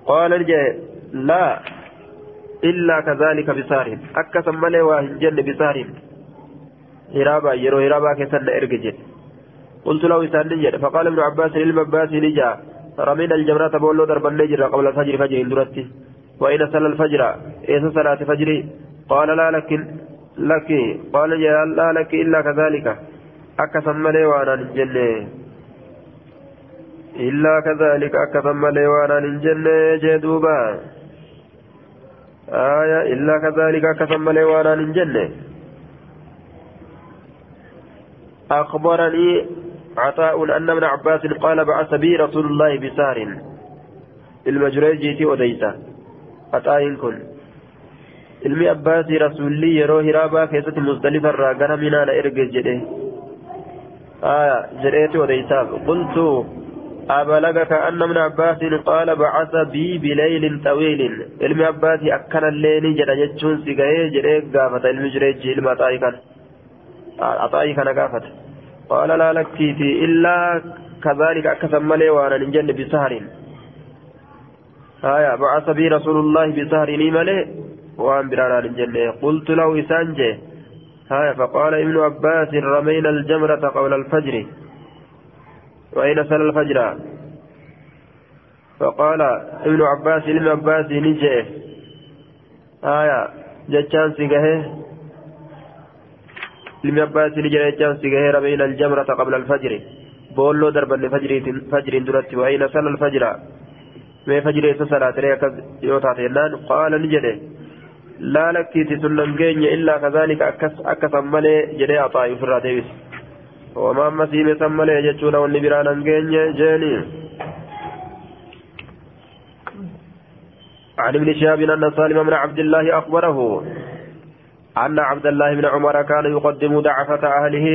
qaala ni jedhe laa illaa kazaalika bisaarin akkasan malee waa hin jenne bisaarin hiraabaa yeroo hiraabaa keessan na erge jedhe قلت له إسان فقال ابن عباس للم عباس نجا رمينا الجمرة بولو ضربا نجر قبل الفجر فجر درتي وإن صلى الفجر إيس صلاة فجر قال لا لكن لك قال يا لا لك إلا كذلك. أكثم لي وأنا نجن إلا كذلك أكثم لي وأنا نجن جدوبا آية إلا كذلك أكثم لي وأنا نجن أخبرني عطاء أن ابن عباس قال بعث بي رسول الله بسار المجريجي وديسة عطاء كن. Ilmi abbaasii rasuulli yeroo hiraabaa keessatti musdalifa irraa gara minaana erge jedhe. Aya jedheeti odeysaaf qultu أبلغك أن ابن عباس قال بعث بي بليل طويل علم عباسي أكن الليل جد جتشون سيغاي جد قافة علم أطائي كان أطائي كان قافة قال لا لكيتي إلا كذلك أكثم ملي وأنا ننجن بسهر آية بعث بي رسول الله بسهر ملي وأن برانا ننجن قلت له إسانجي آية فقال ابن عباس رمينا الجمرة قبل الفجر وأين صلى الفجر فقال ابن عباس ابن عباس نجي آية جتشان سيغه ilmi abbaasi ni jira jechaan si gahee rabeeyna aljamrata qabla alfajri boolloo darbanne fajriin duratti waayina sala alfajra mee fajri isa salaatiree akkas yoo geenye illaa kazaalika akkasan malee jedhee axaa'i ofirraa deebise wamaa amma siime san malee jechuudha wanni biraa nan geenye jeeni عن ابن شهاب أن سالم بن عبد الله أخبره أن عبد الله بن عمر كان يقدم دعفة أهله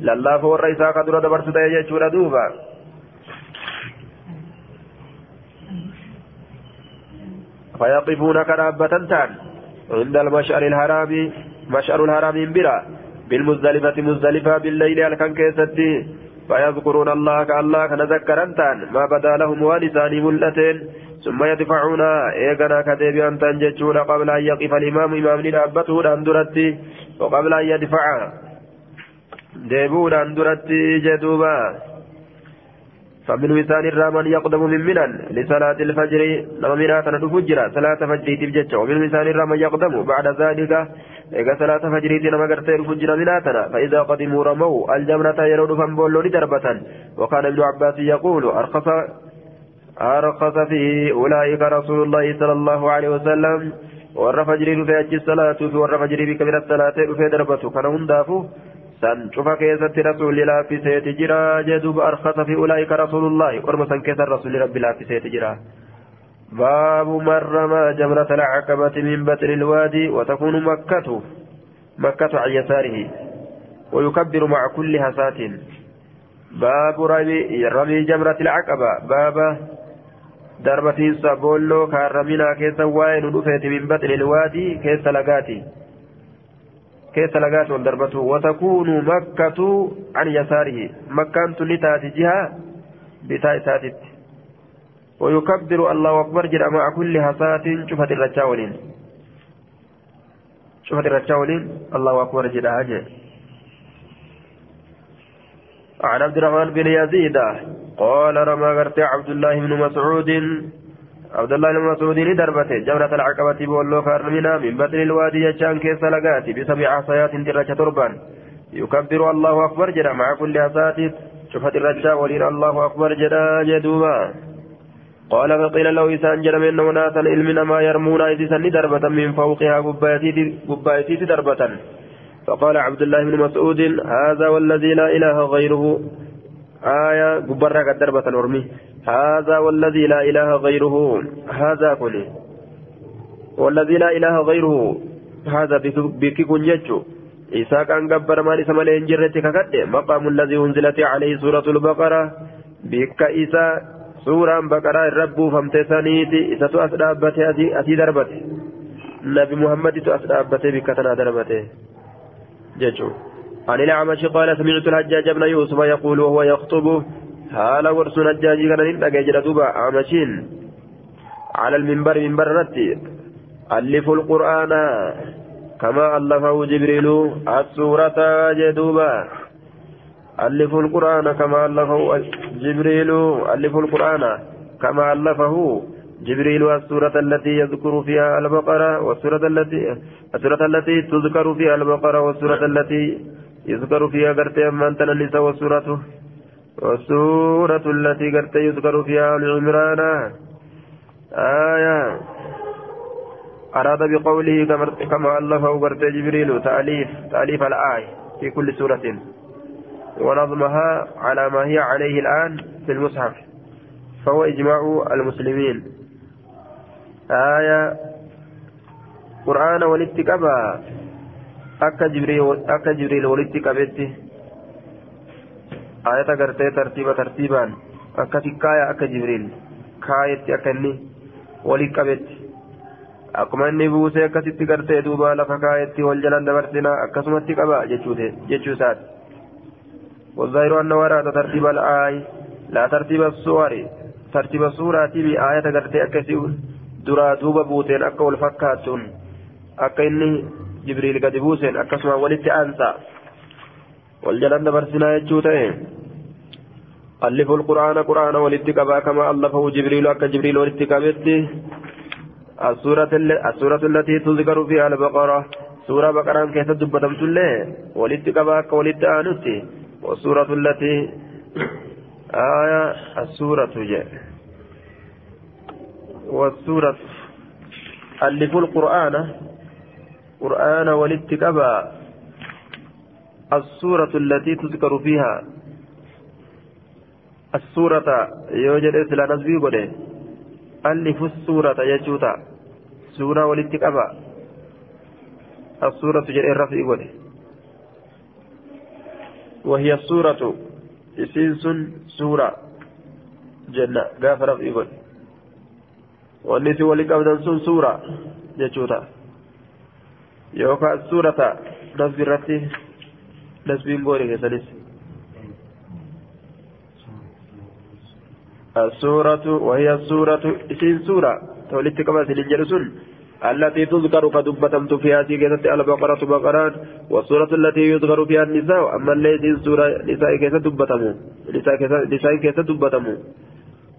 لله فور قدر دبرت يجور دوبا فيقفون كرابة تان عند المشعر الهرام مشعر الهرام برا بالمزدلفة مزدلفة بالليل الكن كيستي. فيذكرون الله كالله كنذكر تان ما بدا لهم ولسان ملتين. ثم يدفعون إيقنا كتب أن تنججون قبل أن يقف الإمام إمام لنأبته أندرتي وقبل أن يدفع. ديبون أندرتي جدوبا. فمن مثال الرامن يقدم من منن. لصلاة الفجر لما منا تنفجر صلاة فجر تبجج ومن مثال الرامن يقدم بعد ذلك. إذا صلاة فجر نما قرتين فجر مناتنا فإذا قدموا رموا. الجمرة يرون فنبولوا لدربة. وكان ابن عباس يقول أرخص أرخص فيه أولئك رسول الله صلى الله عليه وسلم. ور فجر في أجل الصلاة. ور فجر بك من الصلاة في دربته. كان هندافو في سيت جرا جدوب أرخص في أولئك رسول الله ورم سن كيسة رسول رب الله في سيت جرا باب من رمى جمرة العقبة من بطن الوادي وتكون مكة مكة عن يساره ويكبر مع كل هسات باب رمي, رمي جمرة العقبة باب darbatiinsa boolloo kaarraminaa keessa waa'ee nu dhufeeti min baxni ilwaadii keessa darbatu watakuunu makkatu an yasaarihi makkaan tun ni taati jiha bitaa isaatitti ويكبر الله أكبر جل مع كل هسات شفت الرجاولين. شفت الرجاولين. الله أكبر هاجه عن عبد الرحمن بن يزيد قال رمى غرت عبد الله بن مسعود عبد الله بن مسعود دربته جمرة العقبة بولو كارمنا من بدر الوادي يجان كيس لقاتي بسبع عصيات درجة تربان. يكبر الله أكبر جدا مع كل عصات شفت الرجاء ولين الله أكبر جدا جدوبا. قال فقيل له إسان جرم إنه ناسا علمنا ما يرمون إذا دربة من فوقها قبايتي دربة. فقال عبد الله بن مسعود هذا والذي لا إله غيره. آية قبرة قد دربة الأرمي هذا والذي لا إله غيره هذا كله. والذي لا إله غيره هذا بك كنجج إساء كان قبر ما نسمى لإنجرتك كده مقام الذي أنزلت عليه سورة البقرة. بك irra buufamte saniiti isatu as dhaabbate asii darbate nabi muhammaditu as dhaabbate bikka tanaa darbate jechuun عن الأعمش قال سمعت الحجاج بن يوسف يقول وهو يخطب حال ورس الحجاج كان نلقى دوبا أعمشين على المنبر منبر رتي ألفوا القرآن كما ألفه جبريل السورة جدوبا ألفوا القرآن كما ألفه جبريل ألفوا القرآن كما ألفه جبريل السورة التي يذكر فيها البقرة والسورة التي السورة التي تذكر فيها البقرة والسورة التي يذكر فيها قرتي من النساء والسورة والسورة التي قرتي يذكر فيها العمران آية. أراد بقوله كما ألفه قرتي جبريل تأليف تأليف الآية في كل سورة. ونظمها على ما هي عليه الآن في المصحف فهو إجماع المسلمين. آية. قرآن والاتقابا أكا جبريل أكا جبريل والاتقابتي آية قرتي ترتيبا ترتيبا أكا تكايا أكا جبريل كايتي أكني ولقابتي akkuma inni buusee akkasitti gartee duuba lafa kaayetti wal jalan dabarsinaa akkasumatti qaba jechuu isaati والظاهر أنه أراد ترتيب الآي لا ترتيب الصور ترتيب الصورة بآية قرتي أكسي درا دوبا بوتين أكا والفكاتون أكا إني جبريل قد بوسين أكسما ولدت أنسى والجلال برسنا يجوتين ألفوا القرآن قرآن ولدت كبا كما ألفه جبريل أكا جبريل ولدت كبتي السورة, السورة التي تذكر فيها البقرة سورة بقرة كيف دبتمت الله ولدت كبا أكا ولدت آنتي والسورة التي آية السورة جاء والسورة ألفوا القرآن قرآن والاتقبى السورة التي تذكر فيها. السورة يوجد إسلا نسبي قده ألفوا السورة يجوتا. سورة والاتقبى السورة جاء الرفي قده وهي السورة. إسينس سورة. جنة غافر إيقون والنسي ولك أبدا سن سورة جتشوتا يوكا السورة نسبي رتي. نسبي مبوري كسنس السورة وهي السورة إسين سورة. تولدت كما سنجر سن. التي تذكر كدبتمت فيها كيست البقرة بقران والسورة التي يذكر فيها النساء. أما الذي سورة نساء كيست دبتمو نساء كيست دبتمو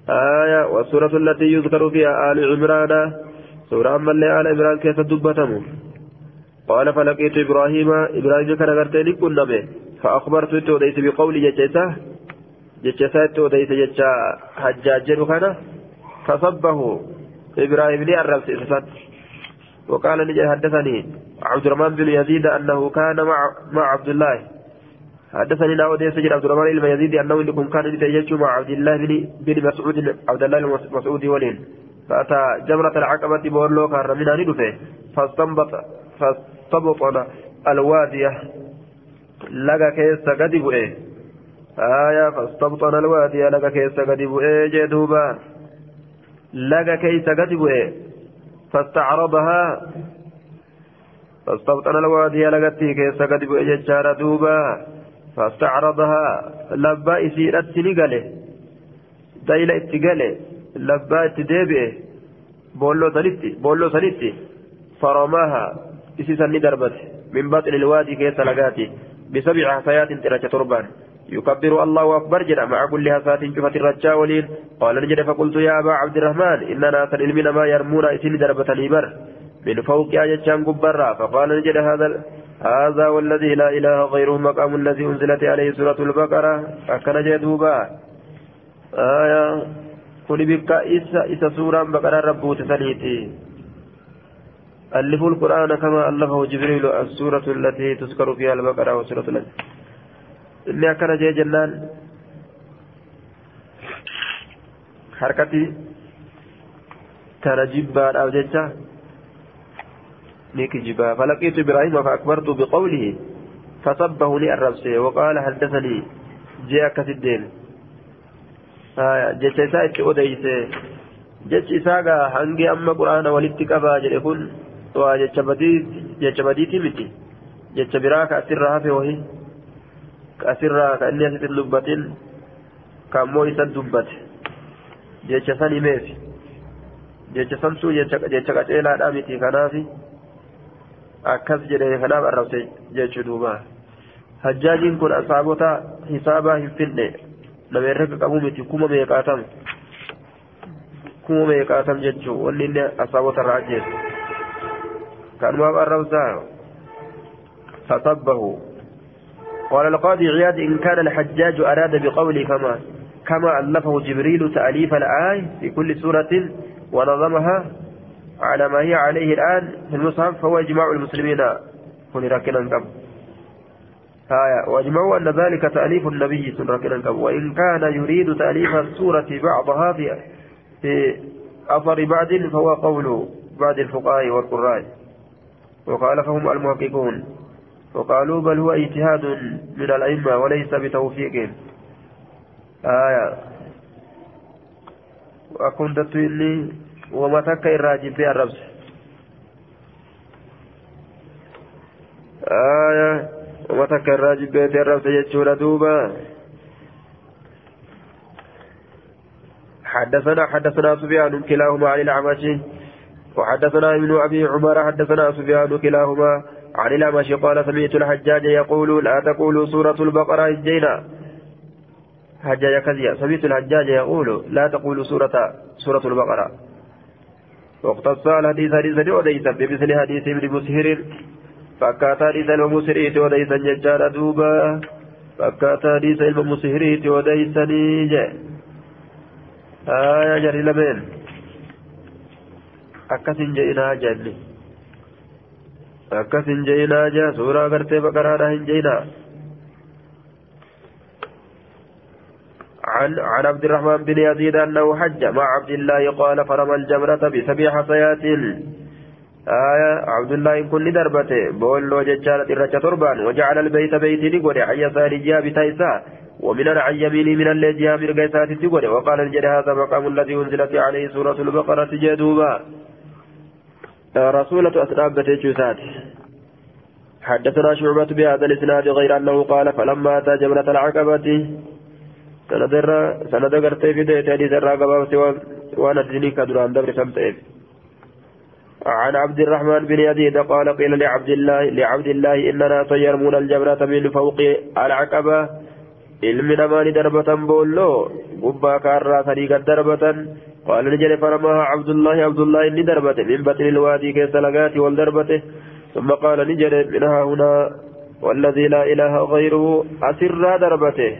آية والسورة التي يذكر فيها آل عمران. سورة أما اللي آل عمران كيست دبتمو قال فلقيت إبراهيم إبراهيم كان غرتني كنا به فأخبرت توديت بقول ججسة ججسة توديت ججا حجاج كان. فصبه. إبراهيم لي الرمس إسفت. وقال نجي حدثني عبد الرحمن بن يزيد أنه كان مع مع عبد الله. حدثني ناود يسجد عبد الرحمن بن يزيد أنه إنكم كان يتجج مع عبد الله بن مسعود عبد الله المسعود ولين. فأتى جمرة العقبة بقول له كان ندفه. فاستنبط فاستبطن الوادية لقى كيس قد بؤه آية فاستبطن الوادية لقى كيس قد بؤه جدوبا لقى كيس قد بؤه فاستعرضها فاستبطن الوادي لقتي كيس قد بأججار دوبا فاستعرضها لبا إسيرت نقله دايلة اتقله لبا اتدابئه بولو سنتي بولو سنتي فرماها إسيسا ندربت من بطن الوادي كيس لقاتي بسبع حصيات تركة تربان يكبر الله أكبر جدا مع كل هفات شفت الرجاء ولين قال نجد فقلت يا أبا عبد الرحمن إننا سنلمنا ما يرمون إسن دربة الإبر من فوق آية قبرا فقال نجد هذا هذا والذي لا إله غيره مقام الذي أنزلت عليه سورة البقرة أكن جدوبا آية كل بك إسا إسا سورة بقرة ربو تسليتي ألفوا القرآن كما ألفه جبريل السورة التي تذكر فيها البقرة وسورة akkana jee jennaan harkatti tana jibbaadhaaf jecha ni kijibaa falaqiitu ibraahima faakbartu biqawlihi fasabbahu ni arrabse waqaala haddasanii jee akkasit deeme jecha isaa itti odeyse jechi isaa gaa hangi amma quraana walitti qabaa jedhe kun waa jecha badiiti miti jecha biraa ka asirraa hafe wahi ka asirraa ka inni asitti dubbatin ka ammoo isa dubbate jecha san himeefi jecha santuu jecha qaceelaadhaa miti kanaafi akkas jedhe kanaaf arrabse jechuu duuba hajjaajiin kun asaabota hisaabaa hin finne nama herrega qabu miti kuma meeqaatam kuma meeqaatam jechuu wanni inni asaabota irraa ajjeesu كانوا الروزاء. فصبه. قال القاضي عياد إن كان الحجاج أراد بقوله كما كما ألفه جبريل تأليف الآية في كل سورة ونظمها على ما هي عليه الآن في المصحف فهو إجماع المسلمين. هنا راكنا قبل آية. وأجمعوا أن ذلك تأليف النبي راكنا قبل وإن كان يريد تأليف السورة بعضها في في أثر بعد فهو قول بعض الفقهاء والقراء. وخالفهم المحققون وقالوا بل هو اجتهاد من الأئمة وليس بتوفيق. آية. وأكون تتويني وما تكا الراجب في الربس. آية. وما تكا الراجب في الربس يجول دوبا. حدثنا حدثنا سفيان كلاهما عن الأعمش. وحدثنا ابن أبي عمر حدثنا سفيان كلاهما عن الأمش قال سمعت الحجاج يقول لا تقولوا سورة البقرة الجينا حجاج كذيا سمعت الحجاج يقول لا تقولوا سورة سورة البقرة. واقتص الحديث حديث وديس بمثل حديث ابن مسهر فكات حديث المسهر وديس ججال دوبا. فكات حديث المسهر وديس نيجي آية جري لمن؟ Akkasin je'inaa jenne akkasin je'inaa jaa suuraa gartee baqaraadha hin je'inaa عن عن عبد الرحمن بن يزيد أنه حج مع عبد الله قال فرمى الجمرة بسبع حصيات آية عبد الله كل دربته بول وججالة الرجة تربان وجعل البيت بيت نقول عن يسار جاب تيسا ومن عن يمين من الذي جاب رقيسات تقول وقال الجد هذا مقام الذي أنزلت عليه سورة البقرة جدوبا رسولة أسراب بتيجوسات حدثنا شعبة بهذا الإسناد غير أنه قال فلما أتى جمرة العقبة سندر سند قرتي في ديت حديث الرقبة وأنا تجني كدران دبر سمتئ عن عبد الرحمن بن يزيد قال قيل لعبد الله لعبد الله إننا سيرمون الجمرة من فوق العقبة. ilmi namaa ni darbatan boolloo gubbaa kaarraa sadii gad darbatan قال نجري فرماها عبد الله عبد الله إني دربته من بطن الوادي كيس لقاتي والدربته ثم قال نجري منها هنا والذي لا إله غيره أسر دربته.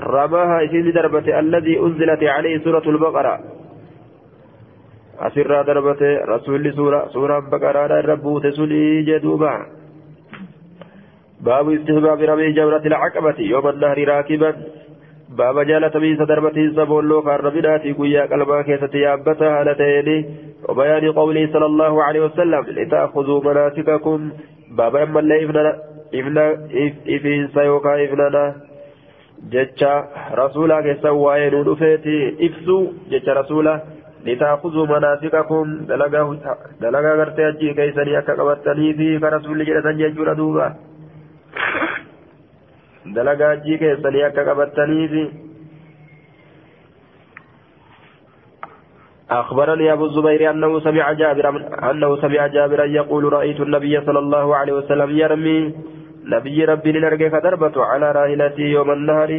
رماها إسين دربته الذي أنزلت عليه سورة البقرة. أسر دربته رسول سورة سورة بقرة ربوت سلي جدوبا. باب استهباب رمي جمرة العقبة يوم النهر راكبا. باب جالتمي صدربتي سبولو كاربناتي قويا قلبا كيست يابتا هالتين وبيان قوله صلى الله عليه وسلم لتأخذوا مناسككم باب أما اللي إفنا إفنا إفين سيوكا إفنانا جتشا رسولا كيسا وين ودفيتي إفسو جتشا رسولا لتأخذوا مناسككم دلقا غرتي أجي كيسني أكا قبطني في كرسول جلسا جيجورا دوبا dalagaa ajjii keessanii akka qabattaniifi أخبرني أبو الزبير أنه سمع جابر أنه سمع جابرا يقول رأيت النبي صلى الله عليه وسلم يرمي. نبي ربي لنرجع كدربة على راحلتي يوم النهر.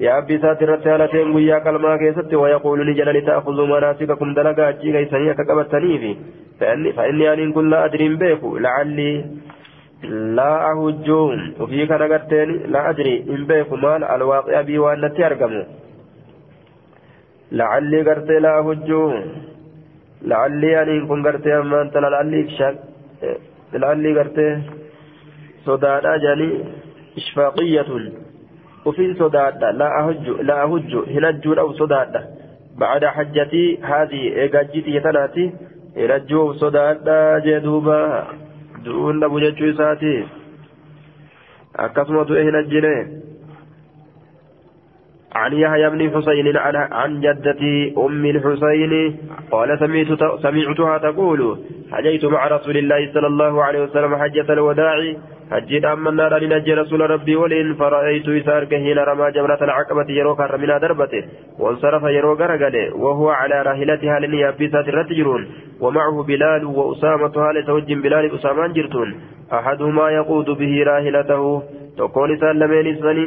يا أبي ساتر رسالتين ويا كلمة كيست ويقول لجل لتأخذوا مناسككم دلقا أجي كيسني كقبتني فإني, فإني أن كل أدري بيكو. لعلي لا أهجون وفي كان قرتين لا أدري إن بيكو مال الواقع بي وأن أرقموا لعلي قرتي لا أهجون لعلي أن كن قرتي أما أنت لعلي شك لعلي قرتي صدادا جاني إشفاقية وفي صدادا لا أهج لا أهج هنجون أو صدادا بعد حجتي هذه إيجاجتي تناتي هنجو صدادا جدوبا du'uun dhabu jechuu isaati. Akkasuma du'e hin ajjine عن يحيى بن حسين عن جدتي أم الحسين قال سمعت سمعتها تقول حجيت مع رسول الله صلى الله عليه وسلم حجة الوداع حجيت أما النار لنجي رسول ربي ولين فرأيت إسارك حين رمى جمرة العقبة يرو كرمنا دربته وانصرف يرو غرغله وهو على راحلتها لنيابسات الرتجرون ومعه بلال وأسامة هالة توجم بلال أسامان جرتون أحدهما يقود به راحلته تقول إسان لمن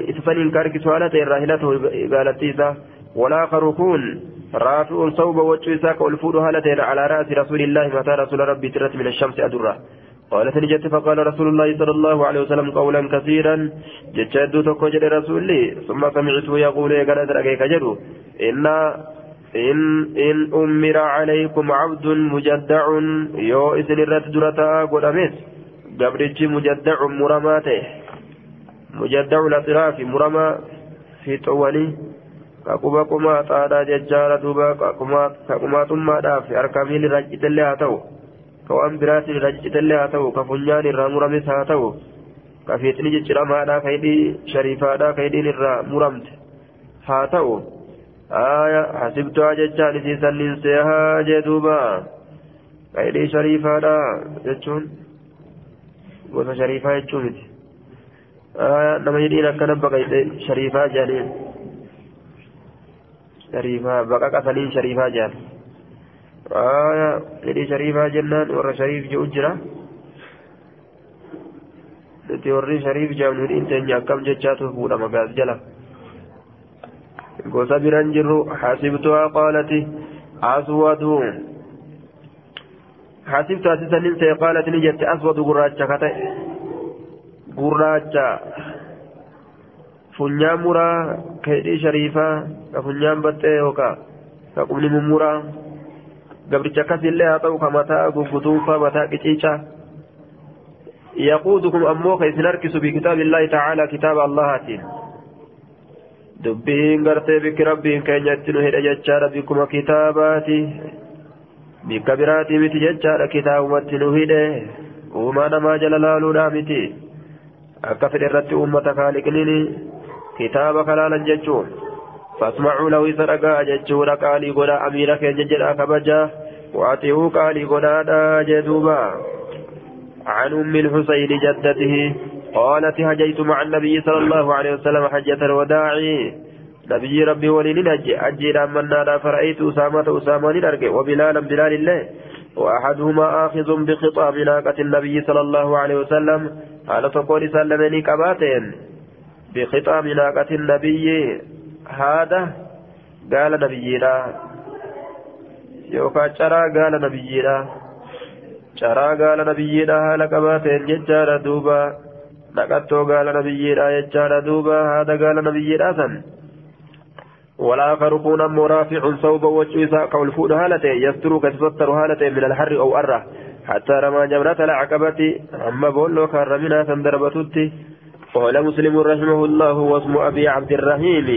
إسفن كارك سؤالة راحلته قالت والآخر كون رافع صوب وجه إساك والفود هالة على رأس رسول الله متى رسول ربي ترت من الشمس أدرة قالت نجت فقال رسول الله صلى الله عليه وسلم قولا كثيرا. جتشد تكوجد رسولي. ثم سمعته يقول يا قناة رقيك جدو إن إن إن أمر عليكم عبد مجدع. يو إذن الرد درتا قدمت قبرتش مجدع مرماته. مجدع الأطراف مرمى. في طواني kakuma kumaa xaadhaa jechaadha duuba kakumaa xummaadhaaf harkamiin irraa ciccitillee haa ta'u ka ta'u ka fiixni cicciramaadhaa ka hidhii shariifaadhaa ka hidhiin irraa muramte haa ta'u aya hasibtuhaa jechaan isiisan ninseehaa jee duuba ka hidhii shariifaadhaa jechuun gosa shariifaa jechuu miti aya nama hidhiin akkana baqayxe shariifaa jedhaniin شريفا بقى قتلين شريفا جان آية إلي شريفا جنان ورا شريف جو nuti warri shariif jaamnuun inteenya akkam jechaatu fuudha magaas jala gosa biran jirru hasibtuhaa qaalati aswadu hasibtu asisanin see qaalati ni jette aswadu gurraacha ka ta'e gurraacha funyaan muraa ka hidhii shariifaa ka funyaan baxxee yookaan ka qubni mummuraa gabricha akkasillee haa ta'u ka mataa guggutuufa mataa qiciica yaquudukum ammoo ka isin harkisu bikitaabi illaahi tacaala kitaaba allahaatiin dubbiin gartee bikki rabbiin keenya itti nu hidhe jechaadha bikkuma kitaabaati bikka biraatii miti jechaadha kitaabumatti nu hidhe uumaa namaa jala laaluudhaa miti akka fedhe irratti uummata kaaliqnini kitaaba kalaalan jechuun فاسمعوا له سرقا جتشورا قالي قدا أميرا كي ججرا كبجا وأطيعوا قالي قدا جدوبا. عن أم الحسين جدته قالت هجيت مع النبي صلى الله عليه وسلم حجة الوداع. نبي ربي ولين أجي أجي من نادى فرأيت أسامة أسامة نرجع وبلالا بلال الله وأحدهما آخذ بخطاب ناقة النبي صلى الله عليه وسلم قال تقول سلمني كباتين. بخطاب ناقة النبي هذا؟ قال نبينا. يوكا ترى قال نبينا ترى قال نبينا هل كباتين ججار دوبا نقطو قال نبينا يجار دوبا هذا قال نبينا سن والآخر كون مرافع صوب وجهه قول فود هالته يستر كتستر هالته من الحر أو أره حتى رمى جمرة العقبة أما بولو كرمنا سندربتت قال مسلم رحمه الله واسم أبي عبد الرحيم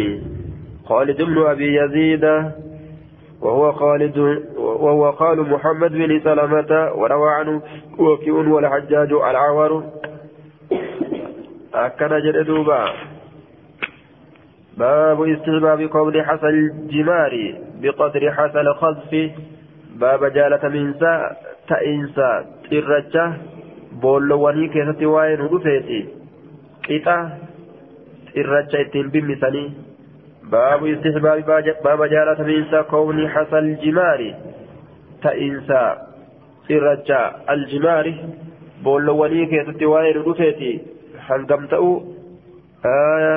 خالد بن أبي يزيد وهو خالد وهو قال محمد بن سلمة وروى عنه وكيء والحجاج العور أكن جدوبا باب استحباب قول حسن الجمار بقدر حسن الخذف. باب جالة منسى تئنسى ترجة. بولواني كيستي واين رفيتي قطع ترجة اتين بمثاني باب استحباب باب جالة منسى كون حسن الجمار. تئنسى ترجة الجمار. بولواني كيستي واين رفيتي. هنقم تأو. آية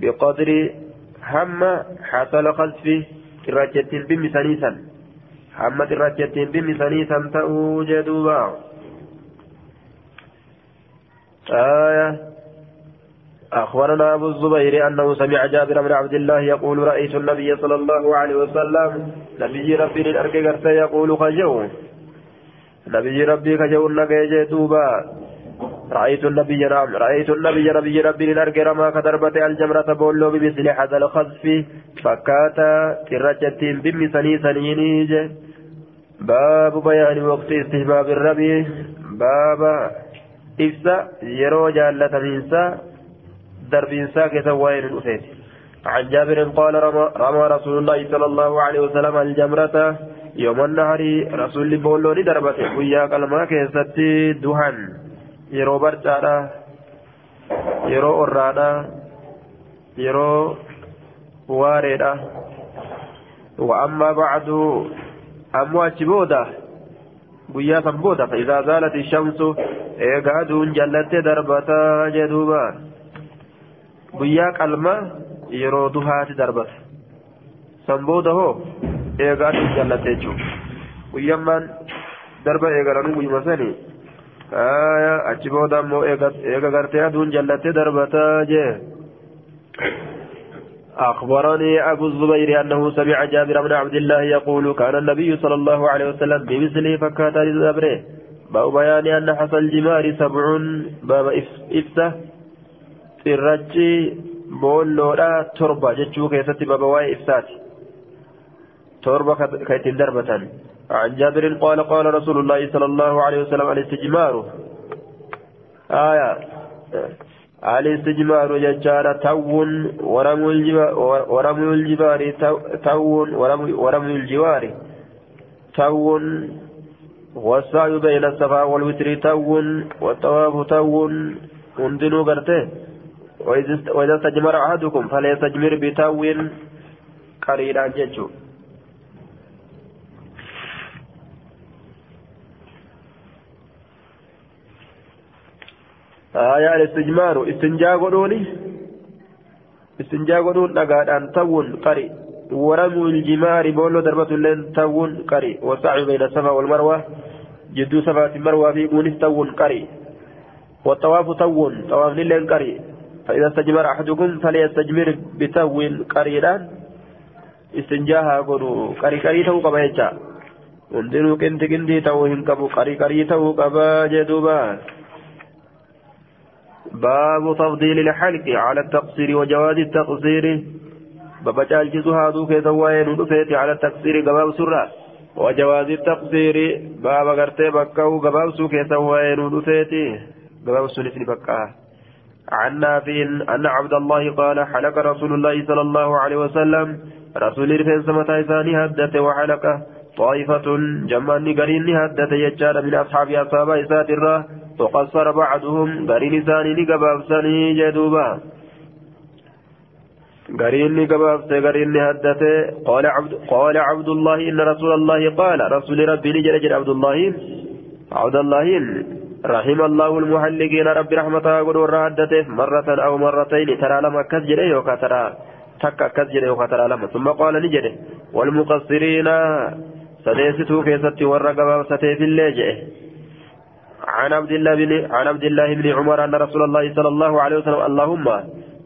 بقدر هم حصل خلفه تراجت بمثانيسا هم تراجت بمثانيسا تأو جدوبا. آية أخبرنا أبو الزبير أنه سمع جابر بن عبد الله يقول رأيت النبي صلى الله عليه وسلم نبي ربي للأرك يقول خجو. نبي ربي خجو نجي دوبا رأيت النبي نعم رأيت النبي نبي ربي لنرجع رما كدربة الجمرة بولو بمثل هذا الخذف فكاتا ترجتين بمثني سنينيج باب بيان وقت استحباب الربي. باب إفسا يرو جالة منسا درب إنسا كتوائن الأسيت. عن جابر قال رمى, رسول الله صلى الله عليه وسلم الجمرة يوم النهر. رسول بولوني دربته ويا قلما كيستي دهن يرو برجارة يرو أرانا. يرو واردة وأما بعد أموات بودة san booda فإذا زالت الشمس إيقا دون جلت دربتا جدوبا. Guyyaa qalma yeroo duhaati darbata san booda hoo eegaa dun jallatte jechuudha guyyammaan darba eegalanuu guyyuma sanii achi booda ammoo eega gartee aduun jallatte darbataa jee أخبرني أبو الزبير أنه سمع جابر بن عبد الله يقول كان النبي صلى الله عليه وسلم بمثله فكات للأبره باب بيان أن حصى الجمار سبع باب إفسه سرجي بولولا تربة جتشو كيستي باب واي إفساتي تربة كيتين دربة عن جابر قال قال رسول الله صلى الله عليه وسلم الاستجمار آية الاستجمار ججارة تون ورمي الجبار تون ورمي الجوار تون والسعي بين الصفا والوتر تون والطواف تون هندنو قرته وإذا استجمر أحدكم فليستجمر بتون قريرا ججو آية الاستجمار استنجا قدوني. استنجا قدون نقادان تون قري. ورموا الجمار بولو دربة اللين تون قري. والسعي بين الصفا والمروة جدو صفات المروة في قونس تون قري. والطواف تون طواف للين قري. فإذا استجمر أحدكم فليستجمر بتون قريدان. استنجاها قدو قري قري تو قبا يجا. qinti qintii ta'uu hin qabu qarii qarii ta'uu qabaa jedhuuba باب تفضيل الحلق على التقصير وجواز التقصير. بابا جالجز هادو كيسا وين ودفيت على التقصير قباب سرة وجواز التقصير بابا قرتي بكاو قباب سو كيسا وين ودفيت قباب سنسني بكاه عن نافع أن عبد الله قال حلق رسول الله صلى الله عليه وسلم. رسول رفين سمتا إساني هدت وحلقه طائفة جمعني قرين هدت يجار من أصحاب أصحاب إسات الراه وقصر بعضهم قرين ثاني لقباب ثاني جدوبا. قرين لقباب قرين هدته قال عبد قال عبد الله إن رسول الله قال. رسول ربي نجل عبد الله. عبد الله. رحم الله المحلقين رب رحمته قدور هدته مرة أو مرتين ترى لما كسجل يوكا تكا كسجل يوكا لما ثم قال نجل والمقصرين سديستو كيستي ورقبا ستيف الليجئ. عن عبد الله بن عن عبد الله بن عمر أن رسول الله صلى الله عليه وسلم اللهم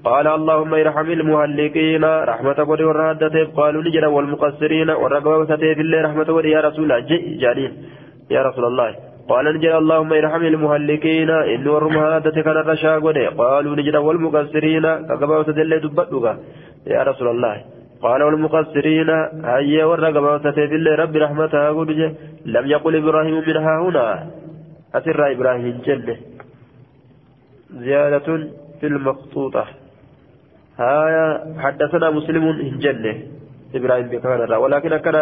قال اللهم ارحم المهلكين رحمة قد ورادته قالوا نجرا والمقصرين والرقبة ستيف الله رحمة قد يا رسول الله جانين يا رسول الله قال نجرا اللهم ارحم المهلكين إن ورمهادة كان الرشا قالوا نجرا والمقصرين كقبة ستيف الله يا رسول الله. قال والمقصرين هيا ستيف الله رب رحمتها قد لم يقل إبراهيم منها هنا. أسر إبراهيم جنة زيادة في المخطوطة هايا حدثنا مسلم جنة إبراهيم بكان ولكن كان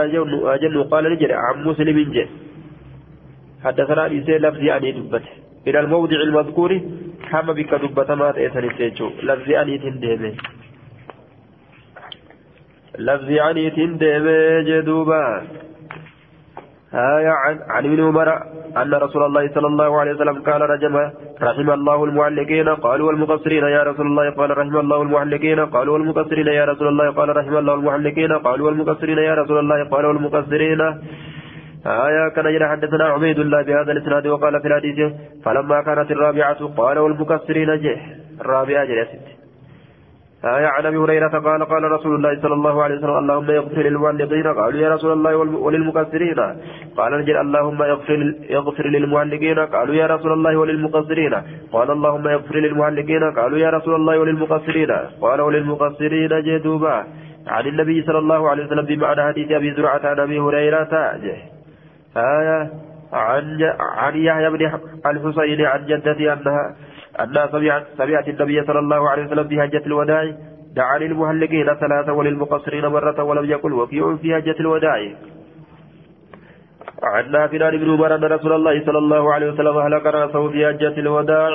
أجن قال نجري عن مسلم جن حدثنا إسي لفظي أني دبت إلى الموضع المذكور حما بك دبت ما تأسني سيجو لفظي أني تندمي لفظي أني تندمي جدوبا آية عن, عن ابن عمر أن رسول الله صلى الله عليه وسلم قال رجم رحم الله المعلقين قالوا والمقصرين يا رسول الله قال رحم الله المعلقين قالوا والمقصرين يا رسول الله قال رحم الله المعلقين قالوا والمقصرين يا رسول الله قال والمقصرين آية كان يرى حدثنا عبيد الله بهذا الإسناد وقال في الحديث فلما كانت الرابعة قال والمقصرين جه. الرابعة جلست آية عن أبي هريرة قال قال رسول الله صلى الله عليه وسلم اللهم اغفر للمعلقين قالوا يا رسول الله وللمقصرين قال نجل اللهم اغفر للمعلقين قالوا يا رسول الله وللمقصرين قال اللهم اغفر للمعلقين قالوا يا رسول الله وللمقصرين قال وللمقصرين جدوبا عن النبي صلى الله عليه وسلم بمعنى حديث أبي زرعة عن أبي هريرة. آية عن يحيى بن الحسين عن جدتي أنها أنها سمعت, النبي صلى الله عليه وسلم بهجة الوداع. دعا للمهلكين ثلاثة وللمقصرين مرة ولم يقل وفي في حجة الوداع. عن نافع بن عمر أن رسول الله صلى الله عليه وسلم هلك رأسه في حجة الوداع.